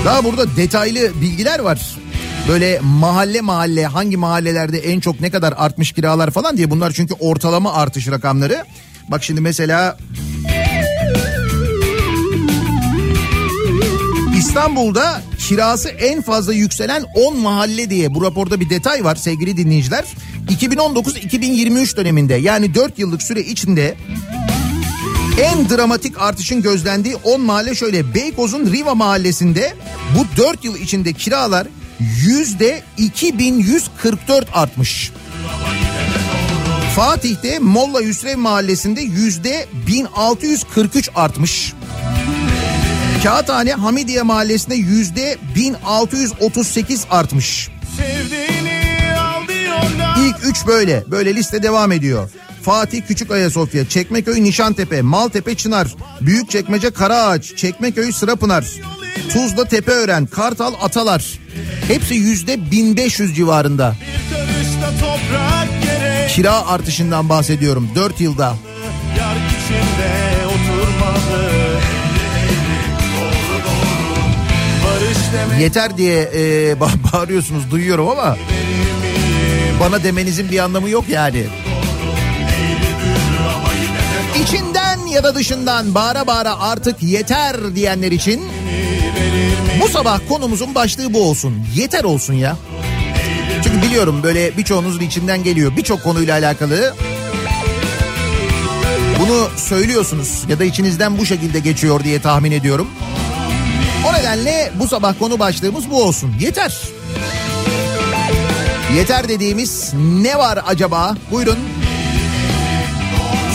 Daha burada detaylı bilgiler var. Böyle mahalle mahalle hangi mahallelerde en çok ne kadar artmış kiralar falan diye bunlar çünkü ortalama artış rakamları. Bak şimdi mesela İstanbul'da kirası en fazla yükselen 10 mahalle diye bu raporda bir detay var sevgili dinleyiciler. 2019-2023 döneminde yani 4 yıllık süre içinde en dramatik artışın gözlendiği 10 mahalle şöyle. Beykoz'un Riva mahallesinde bu 4 yıl içinde kiralar yüzde 2144 artmış. Fatih'te Molla Hüsrev mahallesinde yüzde 1643 artmış. Kağıthane Hamidiye mahallesinde yüzde 1638 artmış. İlk üç böyle. Böyle liste devam ediyor. Fatih Küçük Ayasofya, Çekmeköy Nişantepe, Maltepe Çınar, Büyükçekmece Karaağaç, Çekmeköy Sırapınar, Tuzla Tepeören, Kartal Atalar. Hepsi yüzde 1500 civarında. Kira artışından bahsediyorum 4 yılda. Yar içinde oturmalı Yeter diye e, ba- [LAUGHS] bağırıyorsunuz duyuyorum ama bana demenizin bir anlamı yok yani. Ya da dışından bağıra bağıra artık yeter diyenler için bu sabah konumuzun başlığı bu olsun. Yeter olsun ya. Çünkü biliyorum böyle birçoğunuzun içinden geliyor. Birçok konuyla alakalı bunu söylüyorsunuz ya da içinizden bu şekilde geçiyor diye tahmin ediyorum. O nedenle bu sabah konu başlığımız bu olsun. Yeter. Yeter dediğimiz ne var acaba? Buyurun.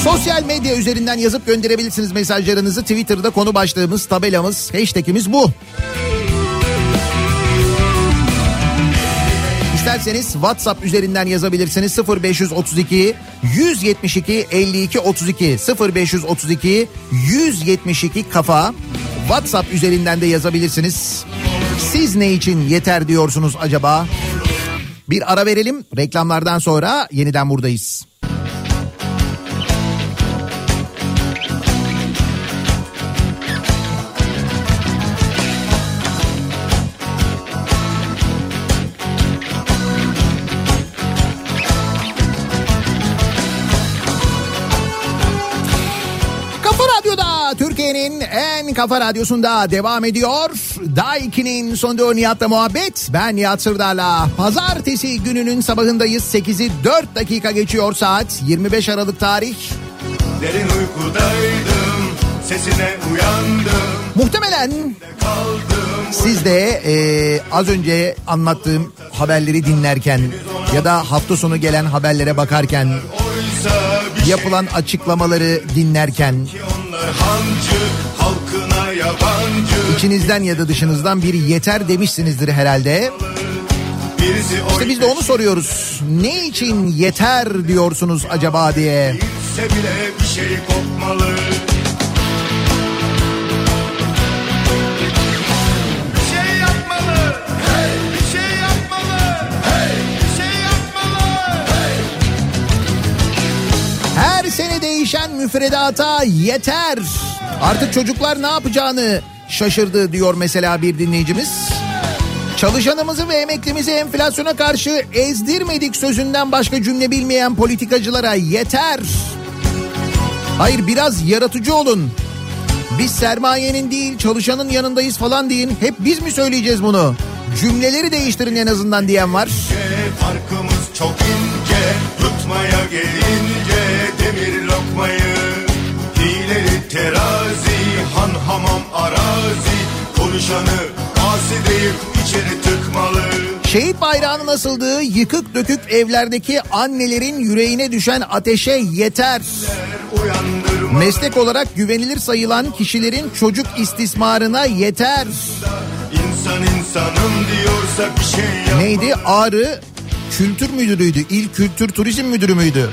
Sosyal medya üzerinden yazıp gönderebilirsiniz mesajlarınızı. Twitter'da konu başlığımız, tabelamız, hashtagimiz bu. İsterseniz WhatsApp üzerinden yazabilirsiniz 0532 172 52 32 0532 172 kafa WhatsApp üzerinden de yazabilirsiniz. Siz ne için yeter diyorsunuz acaba? Bir ara verelim. Reklamlardan sonra yeniden buradayız. Kafa radyosunda devam ediyor. Daiki'nin sonunda Nihat'la muhabbet. Ben Nihat Sırdar'la. Pazartesi gününün sabahındayız. 8'i 4 dakika geçiyor saat. 25 Aralık tarih. Derin uykudaydım Sesine uyandım Muhtemelen siz de e, az önce anlattığım haberleri dinlerken ya da hafta sonu gelen haberlere bakarken bir yapılan açıklamaları dinlerken içinizden ya da dışınızdan bir yeter demişsinizdir herhalde. İşte biz de onu soruyoruz. Ne için yeter diyorsunuz acaba diye. Bile bir şey kopmalı şey şey şey. Her sene değişen müfredata yeter. Artık çocuklar ne yapacağını şaşırdı diyor mesela bir dinleyicimiz. Çalışanımızı ve emeklimizi enflasyona karşı ezdirmedik sözünden başka cümle bilmeyen politikacılara yeter. Hayır biraz yaratıcı olun. Biz sermayenin değil çalışanın yanındayız falan deyin. Hep biz mi söyleyeceğiz bunu? Cümleleri değiştirin en azından diyen var. Farkımız çok ince Tutmaya gelince demir lokmayı Hileli terazi Han hamam arazi Konuşanı asi deyip içeri tıkmalı Şehit bayrağının asıldığı yıkık dökük evlerdeki annelerin yüreğine düşen ateşe yeter. Meslek olarak güvenilir sayılan kişilerin çocuk istismarına yeter. İnsan insanım diyorsa bir şey yap Neydi? Ağrı Kültür Müdürü'ydü. İl Kültür Turizm Müdürü müydü?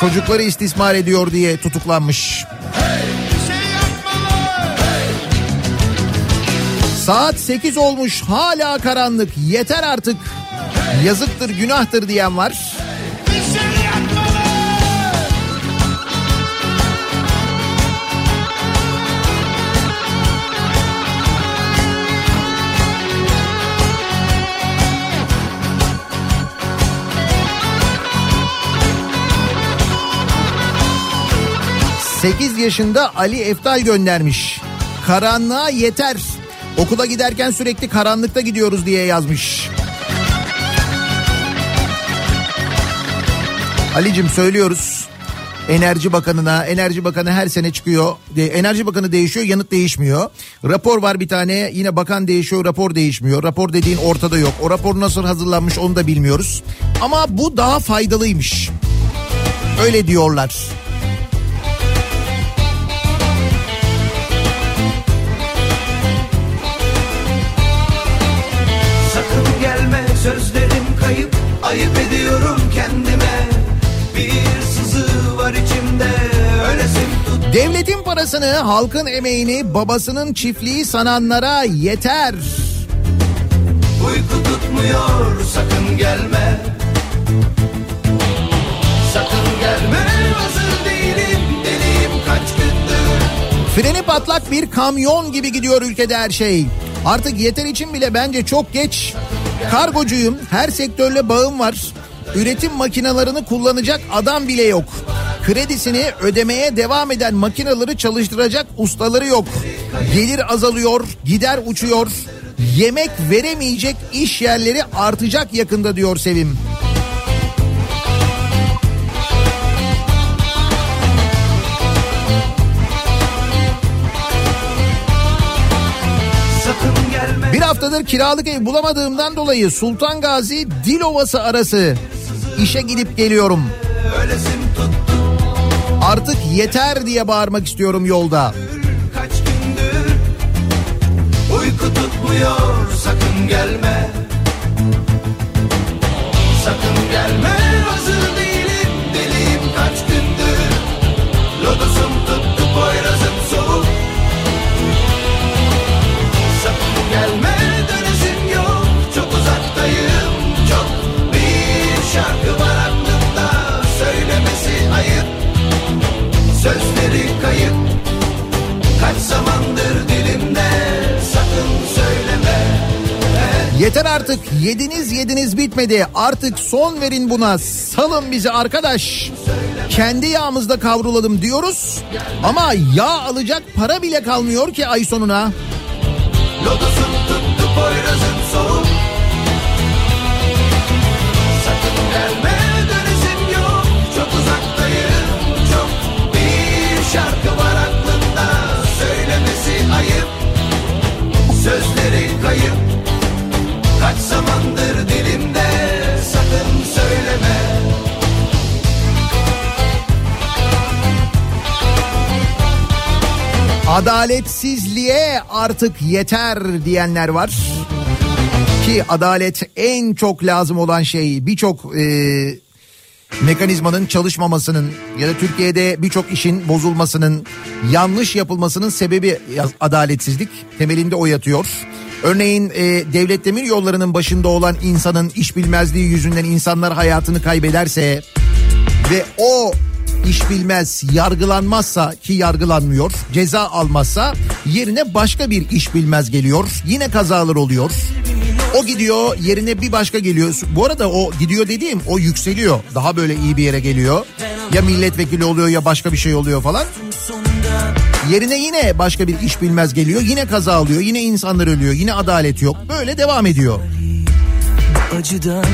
Çocukları istismar ediyor diye tutuklanmış. Saat 8 olmuş hala karanlık yeter artık. Yazıktır günahtır diyen var. Bir 8 yaşında Ali Eftal göndermiş. Karanlığa yeter. Okula giderken sürekli karanlıkta gidiyoruz diye yazmış. Alicim söylüyoruz. Enerji Bakanı'na, Enerji Bakanı her sene çıkıyor. Enerji Bakanı değişiyor, yanıt değişmiyor. Rapor var bir tane, yine bakan değişiyor, rapor değişmiyor. Rapor dediğin ortada yok. O rapor nasıl hazırlanmış onu da bilmiyoruz. Ama bu daha faydalıymış. Öyle diyorlar. Kayıp Ayıp ediyorum kendime Bir sızı var içimde Ölesim tut Devletin parasını, halkın emeğini, babasının çiftliği sananlara yeter. Uyku tutmuyor sakın gelme Sakın gelme hazır değilim Deliyim kaç gündür Freni patlak bir kamyon gibi gidiyor ülkede her şey. Artık yeter için bile bence çok geç. Kargocuyum, her sektörle bağım var. Üretim makinalarını kullanacak adam bile yok. Kredisini ödemeye devam eden makinaları çalıştıracak ustaları yok. Gelir azalıyor, gider uçuyor. Yemek veremeyecek iş yerleri artacak yakında diyor Sevim. Haftadır kiralık ev bulamadığımdan dolayı Sultan Gazi Dilovası arası işe gidip geliyorum. Artık yeter diye bağırmak istiyorum yolda. Uyku tutmuyor sakın gelme Sakın gelme Yeter artık yediniz yediniz bitmedi artık son verin buna salın bizi arkadaş. Kendi yağımızda kavrulalım diyoruz ama yağ alacak para bile kalmıyor ki ay sonuna. Lodosun Adaletsizliğe artık yeter diyenler var. Ki adalet en çok lazım olan şey birçok e, mekanizmanın çalışmamasının ya da Türkiye'de birçok işin bozulmasının yanlış yapılmasının sebebi adaletsizlik temelinde o yatıyor. Örneğin e, devlet demir yollarının başında olan insanın iş bilmezliği yüzünden insanlar hayatını kaybederse ve o iş bilmez yargılanmazsa ki yargılanmıyor ceza almazsa yerine başka bir iş bilmez geliyor yine kazalar oluyor. O gidiyor yerine bir başka geliyor. Bu arada o gidiyor dediğim o yükseliyor. Daha böyle iyi bir yere geliyor. Ya milletvekili oluyor ya başka bir şey oluyor falan. Yerine yine başka bir iş bilmez geliyor yine kaza alıyor yine insanlar ölüyor yine adalet yok. Böyle devam ediyor. Acıdan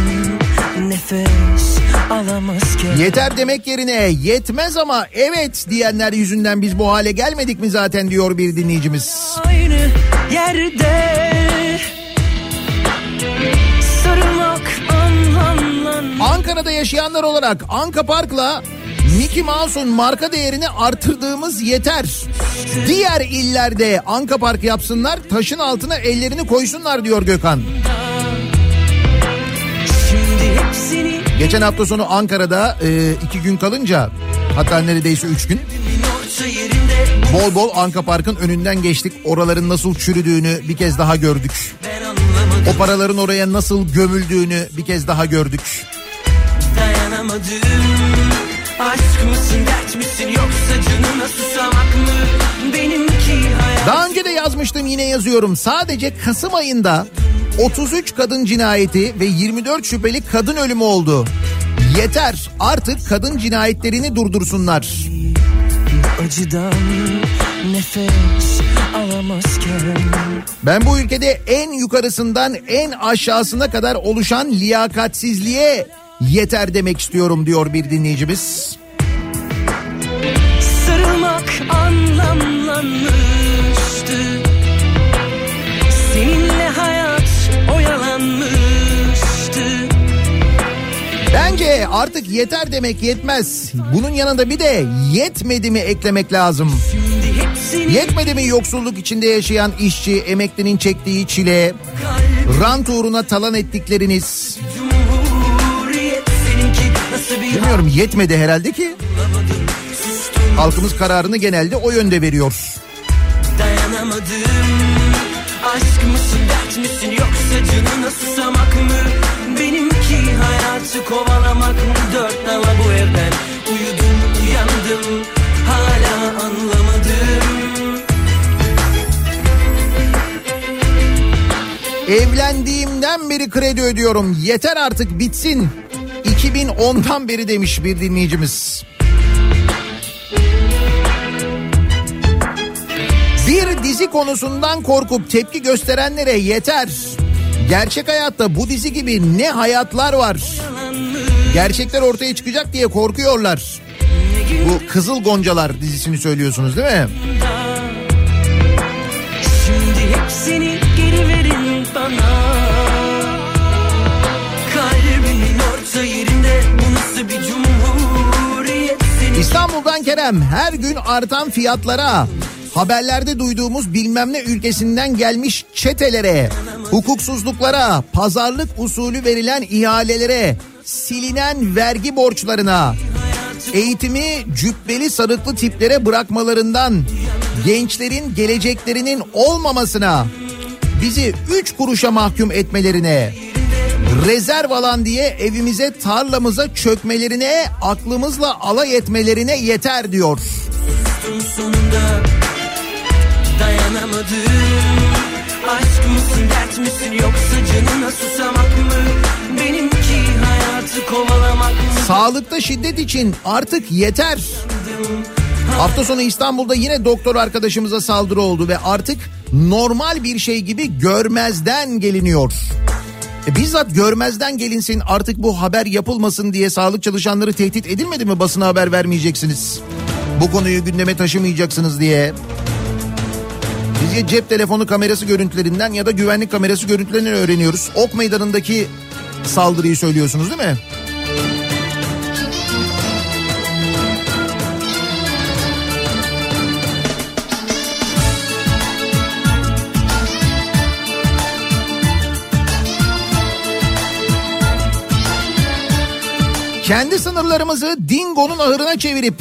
nefes alamazken Yeter demek yerine yetmez ama evet diyenler yüzünden biz bu hale gelmedik mi zaten diyor bir dinleyicimiz. Aynı yerde Sarılmak Ankara'da yaşayanlar olarak Anka Park'la Mickey Mouse'un marka değerini artırdığımız yeter. Diğer illerde Anka Park yapsınlar taşın altına ellerini koysunlar diyor Gökhan. Geçen hafta sonu Ankara'da e, iki gün kalınca hatta neredeyse üç gün bol bol Anka Park'ın önünden geçtik. Oraların nasıl çürüdüğünü bir kez daha gördük. O paraların oraya nasıl gömüldüğünü bir kez daha gördük. dayanamadım Aşk mısın dert misin yoksa canına susamak mı Benimki hayat Daha önce de yazmıştım yine yazıyorum. Sadece Kasım ayında 33 kadın cinayeti ve 24 şüpheli kadın ölümü oldu. Yeter artık kadın cinayetlerini durdursunlar. acıdan nefes alamazken Ben bu ülkede en yukarısından en aşağısına kadar oluşan liyakatsizliğe yeter demek istiyorum diyor bir dinleyicimiz. Sarılmak anlamlanmıştı Artık yeter demek yetmez. Bunun yanında bir de yetmedi mi eklemek lazım. Yetmedi mi yoksulluk içinde yaşayan işçi, emeklinin çektiği çile, rant uğruna talan ettikleriniz. Bilmiyorum yetmedi herhalde ki. Halkımız kararını genelde o yönde veriyor. dayanamadım Aşk mısın dert misin yoksa hayatı kovalamak mı Dört nala bu evden uyudum uyandım Hala anlamadım Evlendiğimden beri kredi ödüyorum. Yeter artık bitsin. 2010'dan beri demiş bir dinleyicimiz. Bir dizi konusundan korkup tepki gösterenlere yeter. Gerçek hayatta bu dizi gibi ne hayatlar var. Gerçekler ortaya çıkacak diye korkuyorlar. Bu Kızıl Goncalar dizisini söylüyorsunuz değil mi? Şimdi hepsini geri verin bana Kalbimin orta yerinde bu nasıl bir cumhuriyet İstanbul'dan Kerem her gün artan fiyatlara, haberlerde duyduğumuz bilmem ne ülkesinden gelmiş çetelere, hukuksuzluklara, pazarlık usulü verilen ihalelere, silinen vergi borçlarına, eğitimi cübbeli sarıklı tiplere bırakmalarından, gençlerin geleceklerinin olmamasına, bizi üç kuruşa mahkum etmelerine, rezerv alan diye evimize tarlamıza çökmelerine aklımızla alay etmelerine yeter diyor. Aşk mısın dert misin yoksa canına susamak mı Benimki Sağlıkta şiddet için artık yeter. Hafta sonu İstanbul'da yine doktor arkadaşımıza saldırı oldu ve artık normal bir şey gibi görmezden geliniyor. E bizzat görmezden gelinsin artık bu haber yapılmasın diye sağlık çalışanları tehdit edilmedi mi basına haber vermeyeceksiniz? Bu konuyu gündeme taşımayacaksınız diye. Biz ya cep telefonu kamerası görüntülerinden ya da güvenlik kamerası görüntülerinden öğreniyoruz. Ok meydanındaki saldırıyı söylüyorsunuz değil mi? Kendi sınırlarımızı Dingo'nun ahırına çevirip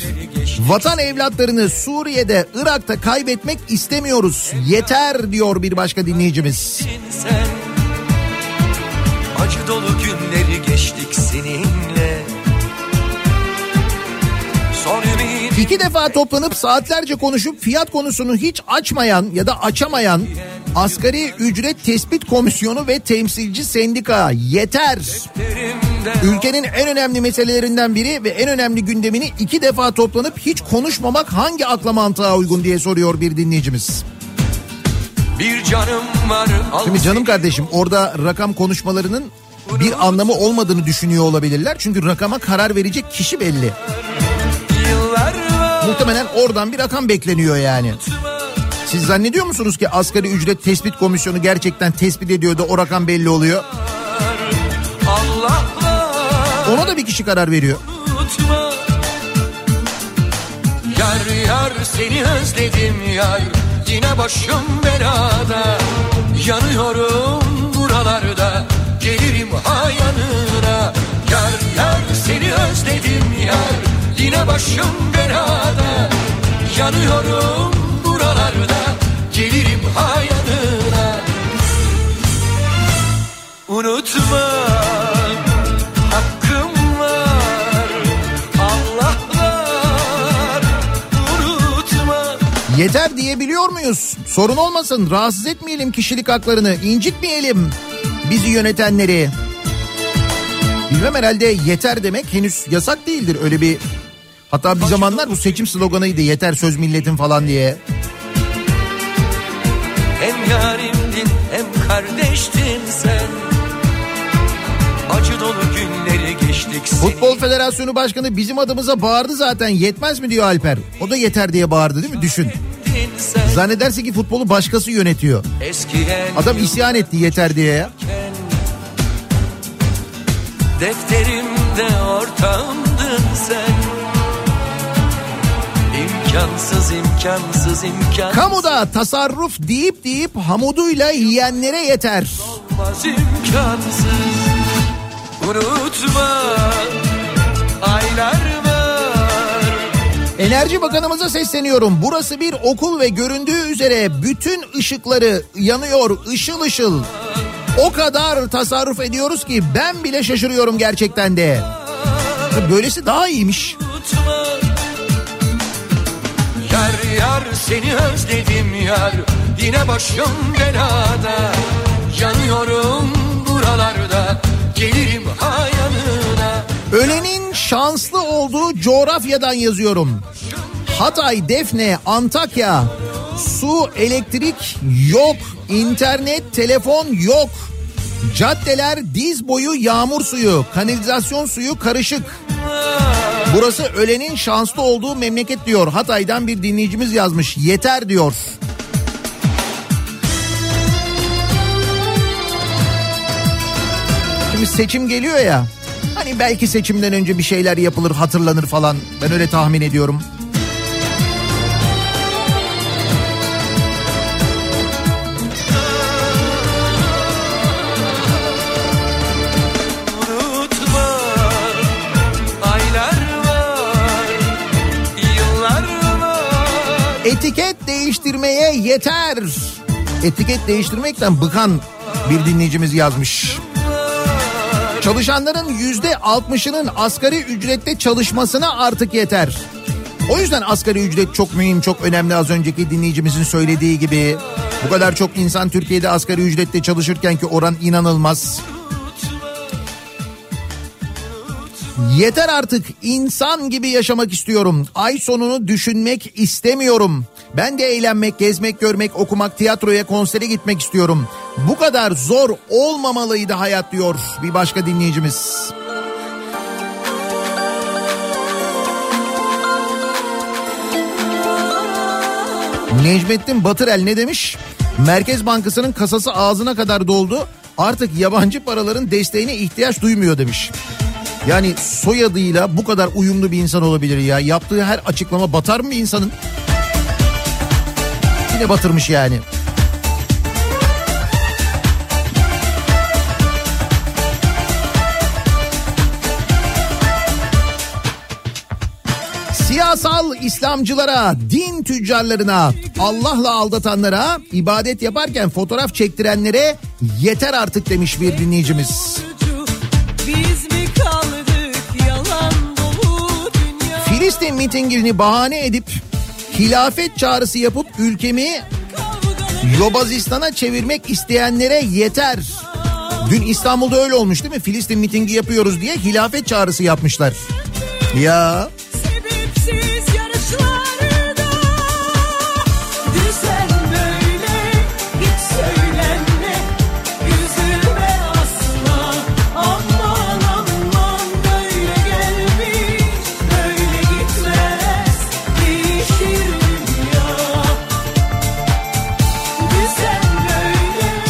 vatan evlatlarını Suriye'de, Irak'ta kaybetmek istemiyoruz. Yeter diyor bir başka dinleyicimiz. sen Acı dolu günleri geçtik seninle İki defa toplanıp saatlerce konuşup fiyat konusunu hiç açmayan ya da açamayan Asgari Ücret Tespit Komisyonu ve Temsilci Sendika yeter. Ülkenin en önemli meselelerinden biri ve en önemli gündemini iki defa toplanıp hiç konuşmamak hangi akla mantığa uygun diye soruyor bir dinleyicimiz. bir canım var Şimdi canım kardeşim orada rakam konuşmalarının bir anlamı olmadığını düşünüyor olabilirler. Çünkü rakama karar verecek kişi belli. Muhtemelen oradan bir rakam bekleniyor yani. Siz zannediyor musunuz ki asgari ücret tespit komisyonu gerçekten tespit ediyor da o rakam belli oluyor? Ona da bir kişi karar veriyor. unutma Yar yar seni özledim yar Yine başım belada Yanıyorum buralarda yanına Yar yar seni özledim yar. Yine başım belada Yanıyorum buralarda. Gelirim ha yanına Unutma. Yeter diyebiliyor muyuz? Sorun olmasın rahatsız etmeyelim kişilik haklarını incitmeyelim bizi yönetenleri. Bilmem herhalde yeter demek henüz yasak değildir öyle bir... Hatta bir zamanlar bu seçim sloganıydı yeter söz milletin falan diye. Hem yarimdin hem kardeştin sen Futbol Federasyonu Başkanı bizim adımıza bağırdı zaten yetmez mi diyor Alper. O da yeter diye bağırdı değil mi düşün. sen Zannedersin ki futbolu başkası yönetiyor. Adam isyan etti yeter diye ya. Defterimde ortağımdın sen İmkansız imkansız imkansız Kamuda tasarruf deyip deyip hamuduyla yiyenlere yeter. olmaz imkansız Unutma aylar Enerji Bakanımıza sesleniyorum. Burası bir okul ve göründüğü üzere bütün ışıkları yanıyor ışıl ışıl. O kadar tasarruf ediyoruz ki ben bile şaşırıyorum gerçekten de. Böylesi daha iyiymiş. Yar yar seni özledim yar Yine başım belada Yanıyorum buralarda Gelirim ha yanına Ölenin şanslı olduğu coğrafyadan yazıyorum. Hatay, Defne, Antakya. Su, elektrik yok. internet, telefon yok. Caddeler diz boyu yağmur suyu, kanalizasyon suyu karışık. Burası ölenin şanslı olduğu memleket diyor. Hatay'dan bir dinleyicimiz yazmış. Yeter diyor. Şimdi seçim geliyor ya. Hani belki seçimden önce bir şeyler yapılır, hatırlanır falan. Ben öyle tahmin ediyorum. Etiket değiştirmeye yeter. Etiket değiştirmekten bıkan bir dinleyicimiz yazmış. Çalışanların yüzde altmışının asgari ücrette çalışmasına artık yeter. O yüzden asgari ücret çok mühim, çok önemli az önceki dinleyicimizin söylediği gibi. Bu kadar çok insan Türkiye'de asgari ücrette çalışırken ki oran inanılmaz. Yeter artık insan gibi yaşamak istiyorum. Ay sonunu düşünmek istemiyorum. Ben de eğlenmek, gezmek, görmek, okumak, tiyatroya, konsere gitmek istiyorum. Bu kadar zor olmamalıydı hayat diyor bir başka dinleyicimiz. Necmettin Batırel ne demiş? Merkez Bankası'nın kasası ağzına kadar doldu. Artık yabancı paraların desteğine ihtiyaç duymuyor demiş. Yani soyadıyla bu kadar uyumlu bir insan olabilir ya. Yaptığı her açıklama batar mı insanın? Yine batırmış yani. Siyasal İslamcılara, din tüccarlarına, Allah'la aldatanlara, ibadet yaparken fotoğraf çektirenlere yeter artık demiş bir dinleyicimiz. Filistin mitingini bahane edip hilafet çağrısı yapıp ülkemi Yobazistan'a çevirmek isteyenlere yeter. Dün İstanbul'da öyle olmuş değil mi? Filistin mitingi yapıyoruz diye hilafet çağrısı yapmışlar. Ya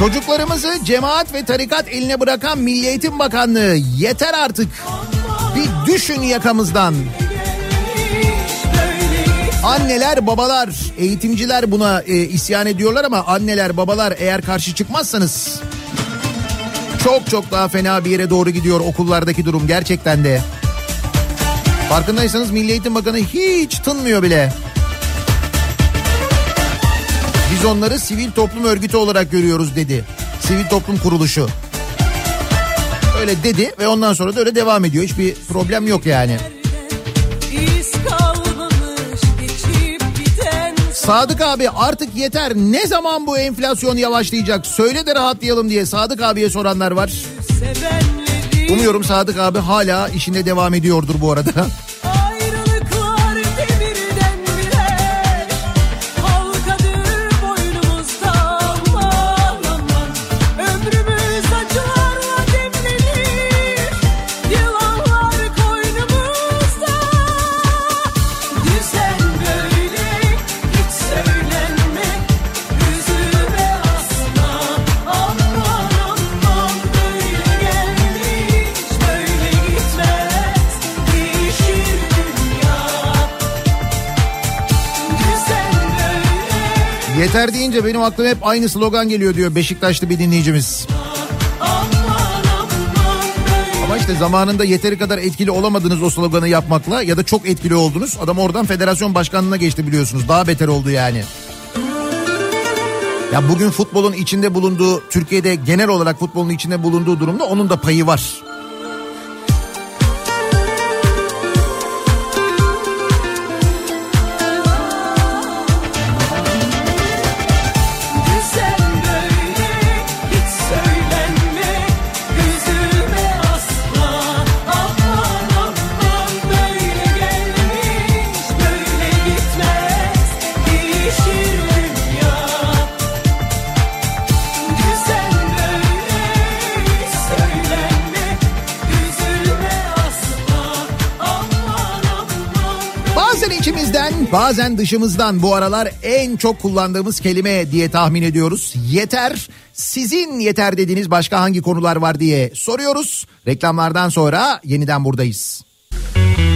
çocuklarımızı cemaat ve tarikat eline bırakan Milli Eğitim Bakanlığı yeter artık. Bir düşün yakamızdan. Anneler babalar eğitimciler buna e, isyan ediyorlar ama anneler babalar eğer karşı çıkmazsanız çok çok daha fena bir yere doğru gidiyor okullardaki durum gerçekten de. Farkındaysanız Milli Eğitim Bakanı hiç tınmıyor bile. Biz onları sivil toplum örgütü olarak görüyoruz dedi. Sivil toplum kuruluşu. Öyle dedi ve ondan sonra da öyle devam ediyor. Hiçbir problem yok yani. Sadık abi artık yeter. Ne zaman bu enflasyon yavaşlayacak? Söyle de rahatlayalım diye Sadık abiye soranlar var. Umuyorum Sadık abi hala işinde devam ediyordur bu arada. [LAUGHS] Yeter deyince benim aklıma hep aynı slogan geliyor diyor Beşiktaşlı bir dinleyicimiz. Ama işte zamanında yeteri kadar etkili olamadınız o sloganı yapmakla ya da çok etkili oldunuz. Adam oradan federasyon başkanlığına geçti biliyorsunuz. Daha beter oldu yani. Ya bugün futbolun içinde bulunduğu, Türkiye'de genel olarak futbolun içinde bulunduğu durumda onun da payı var. Bazen dışımızdan bu aralar en çok kullandığımız kelime diye tahmin ediyoruz. Yeter. Sizin yeter dediğiniz başka hangi konular var diye soruyoruz. Reklamlardan sonra yeniden buradayız. Dur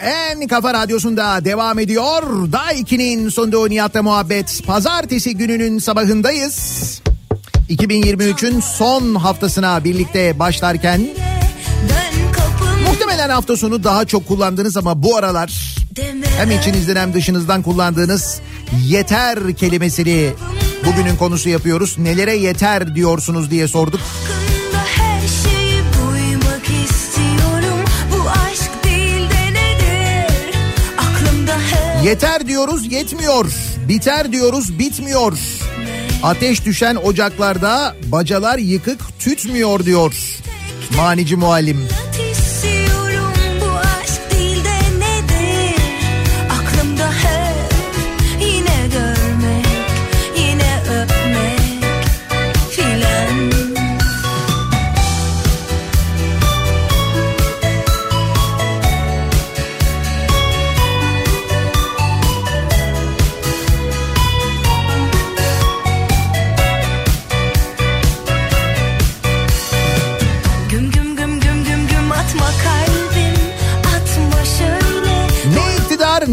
en kafa radyosunda devam ediyor. Daiki'nin sunduğu Nihat'la muhabbet. Pazartesi gününün sabahındayız. 2023'ün son haftasına birlikte başlarken muhtemelen hafta sonu daha çok kullandınız ama bu aralar Hem içinizden hem dışınızdan kullandığınız yeter kelimesini bugünün konusu yapıyoruz. Nelere yeter diyorsunuz diye sorduk. Hakkında Yeter diyoruz yetmiyor. Biter diyoruz bitmiyor. Ateş düşen ocaklarda bacalar yıkık tütmüyor diyor. Manici muallim. istiyorum.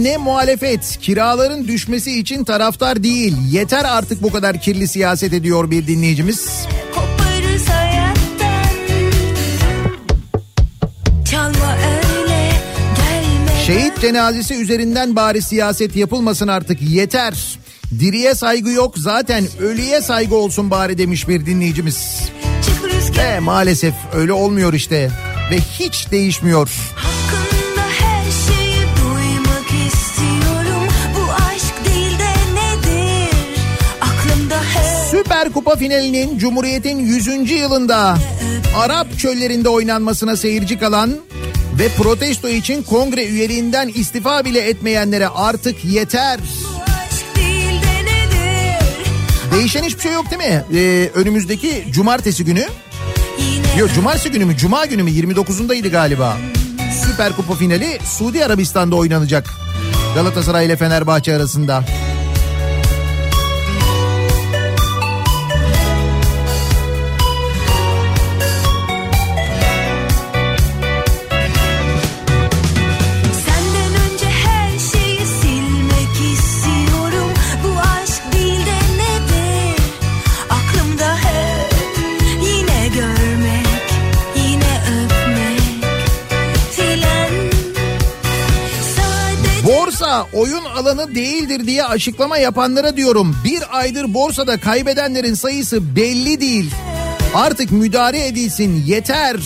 Ne muhalefet kiraların düşmesi için taraftar değil. Yeter artık bu kadar kirli siyaset ediyor bir dinleyicimiz. Şehit cenazesi üzerinden bari siyaset yapılmasın artık yeter. Diriye saygı yok zaten ölüye saygı olsun bari demiş bir dinleyicimiz. E maalesef öyle olmuyor işte ve hiç değişmiyor. hakkında Süper Kupa finalinin Cumhuriyet'in 100. yılında Arap çöllerinde oynanmasına seyirci kalan ve protesto için kongre üyeliğinden istifa bile etmeyenlere artık yeter. Değişen hiçbir şey yok değil mi? Ee, önümüzdeki cumartesi günü Yok cumartesi günü mü? Cuma günü mü? 29'undaydı galiba. Süper Kupa finali Suudi Arabistan'da oynanacak. Galatasaray ile Fenerbahçe arasında. Oyun alanı değildir diye açıklama yapanlara diyorum. Bir aydır borsada kaybedenlerin sayısı belli değil. Artık müdahale edilsin yeter.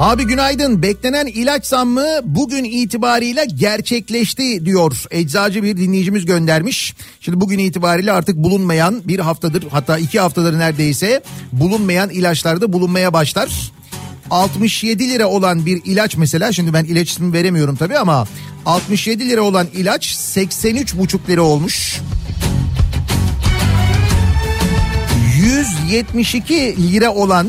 Abi günaydın. Beklenen ilaç zammı bugün itibariyle gerçekleşti diyor. Eczacı bir dinleyicimiz göndermiş. Şimdi bugün itibariyle artık bulunmayan bir haftadır hatta iki haftadır neredeyse bulunmayan ilaçlarda bulunmaya başlar. 67 lira olan bir ilaç mesela şimdi ben ilaç ismi veremiyorum tabii ama 67 lira olan ilaç 83,5 lira olmuş. 172 lira olan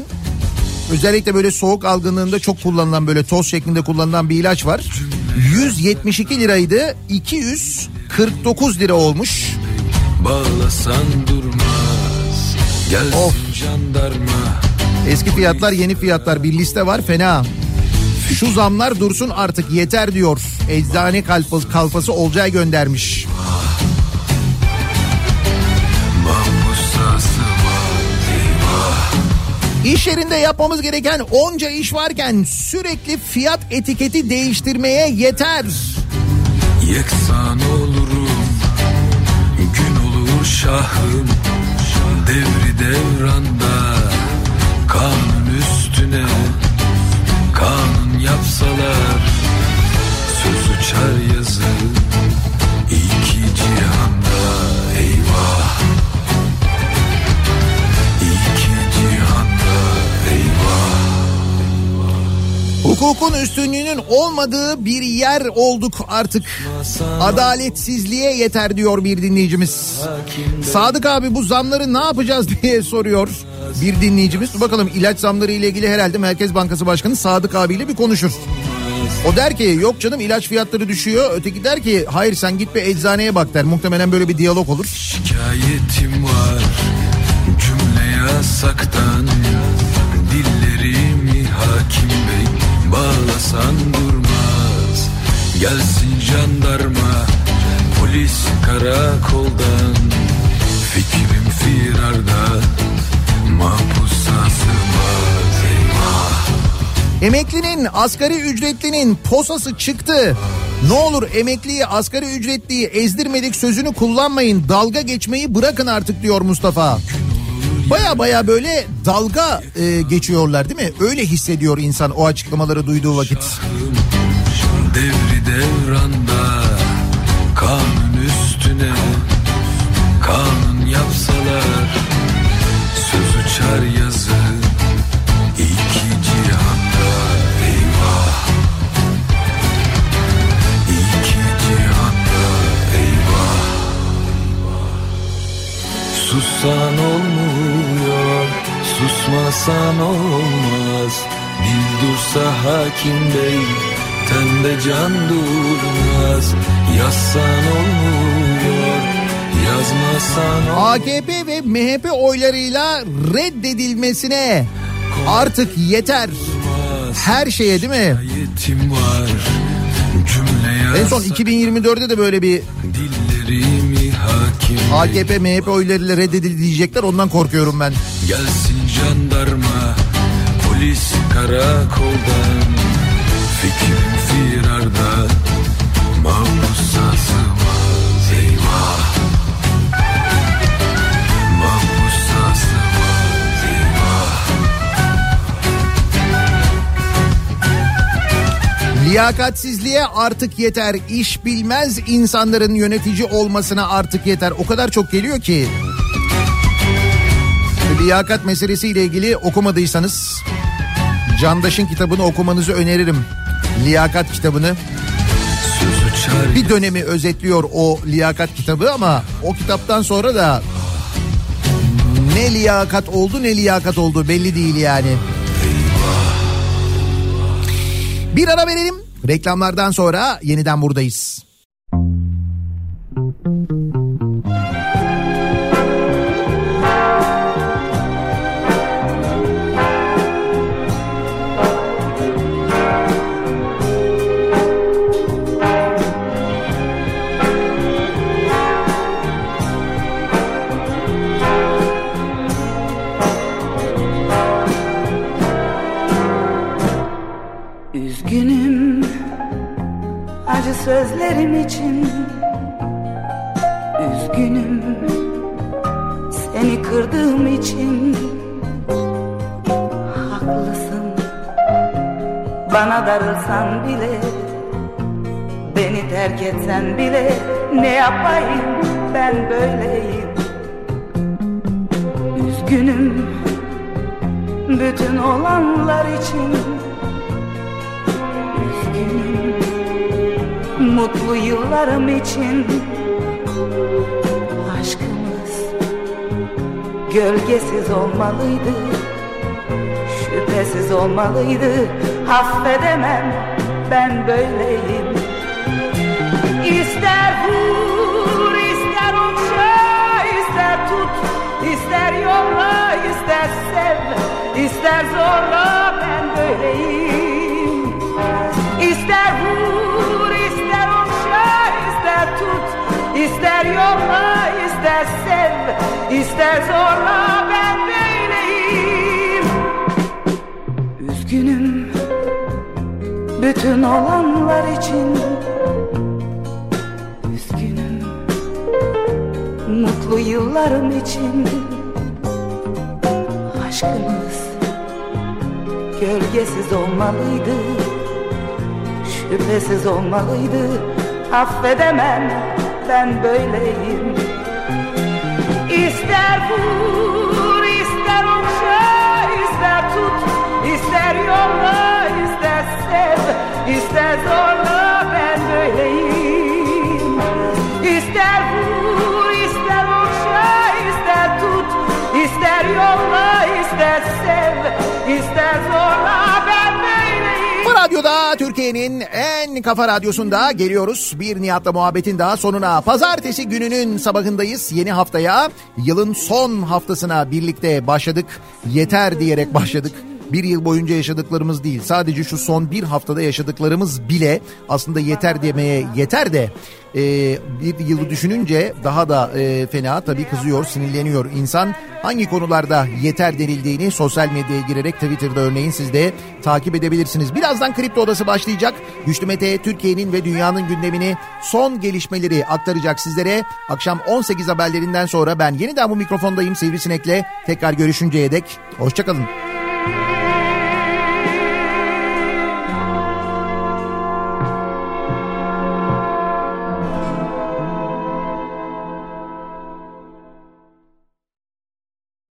özellikle böyle soğuk algınlığında çok kullanılan böyle toz şeklinde kullanılan bir ilaç var. 172 liraydı 249 lira olmuş. Bağlasan durmaz Gelsin Of. jandarma Eski fiyatlar yeni fiyatlar bir liste var fena. Şu zamlar dursun artık yeter diyor. Eczane kalfası, kalfası Olcay göndermiş. İş yerinde yapmamız gereken onca iş varken sürekli fiyat etiketi değiştirmeye yeter. Yeksan olurum Gün olur şahım Devri devranda Üstüne Kanun yapsalar Söz uçar yazı İki cihanda Hukukun üstünlüğünün olmadığı bir yer olduk artık. Adaletsizliğe yeter diyor bir dinleyicimiz. Sadık abi bu zamları ne yapacağız [LAUGHS] diye soruyor bir dinleyicimiz. Bakalım ilaç zamları ile ilgili herhalde Merkez Bankası Başkanı Sadık abiyle bir konuşur. O der ki yok canım ilaç fiyatları düşüyor. Öteki der ki hayır sen git bir eczaneye bak der. Muhtemelen böyle bir diyalog olur. Şikayetim var cümle yasaktan Dillerimi hakim bağlasan durmaz Gelsin jandarma polis karakoldan Fikrim firarda mahpusa sığmaz Emeklinin asgari ücretlinin posası çıktı. Ne olur emekliyi asgari ücretliyi ezdirmedik sözünü kullanmayın. Dalga geçmeyi bırakın artık diyor Mustafa. Baya baya böyle dalga e, geçiyorlar değil mi? Öyle hissediyor insan o açıklamaları duyduğu vakit. Devri devranda kanun üstüne kanun yapsalar söz uçar yazı iki cihanda eyvah iki cihanda eyvah Sussan olmuyor susmasan olmaz. Dil dursa hakim bey Tende can durmaz. Yazsan olmuyor Yazmasan olmaz AKP ve MHP oylarıyla reddedilmesine artık yeter. Her şeye değil mi? En son 2024'de de böyle bir AKP MHP oylarıyla reddedildi diyecekler ondan korkuyorum ben. Gelsin jandarma Polis karakoldan Fikrim firarda Mahpusa Liyakatsizliğe artık yeter. İş bilmez insanların yönetici olmasına artık yeter. O kadar çok geliyor ki. Liyakat meselesiyle ilgili okumadıysanız Candaş'ın kitabını okumanızı öneririm. Liyakat kitabını. Bir dönemi özetliyor o liyakat kitabı ama o kitaptan sonra da ne liyakat oldu ne liyakat oldu belli değil yani. Bir ara verelim. Reklamlardan sonra yeniden buradayız. Sözlerim için. Üzgünüm seni kırdığım için. Haklısın bana darılsan bile Beni terk etsen bile ne yapayım ben böyleyim? Üzgünüm bütün olanlar için mutlu yıllarım için. Aşkımız gölgesiz olmalıydı Şüphesiz olmalıydı. Affedemem ben böyleyim. İster vur ister okşa ister tut ister yolla ister sev ister zorla ben böyleyim. İster vur tut ister yolla ister sev ister zorla ben böyleyim. Üzgünüm bütün olanlar için. Üzgünüm mutlu yıllarım için. Aşkımız gölgesiz olmalıydı Şüphesiz olmalıydı Affedemem ben böyleyim. İster vur ister okşa ister tut ister yolla ister sev ister zorla ben böyleyim. İster vur ister okşa ister tut ister yolla ister sev ister zorla Türkiye'nin en kafa radyosunda geliyoruz. Bir Nihat'la muhabbetin daha sonuna. Pazartesi gününün sabahındayız. Yeni haftaya yılın son haftasına birlikte başladık. Yeter diyerek başladık. Bir yıl boyunca yaşadıklarımız değil sadece şu son bir haftada yaşadıklarımız bile aslında yeter demeye yeter de e, bir yılı düşününce daha da e, fena tabii kızıyor, sinirleniyor insan. Hangi konularda yeter denildiğini sosyal medyaya girerek Twitter'da örneğin siz de takip edebilirsiniz. Birazdan Kripto Odası başlayacak. Güçlü Mete Türkiye'nin ve dünyanın gündemini son gelişmeleri aktaracak sizlere. Akşam 18 haberlerinden sonra ben yeniden bu mikrofondayım Sivrisinek'le. Tekrar görüşünceye dek hoşçakalın.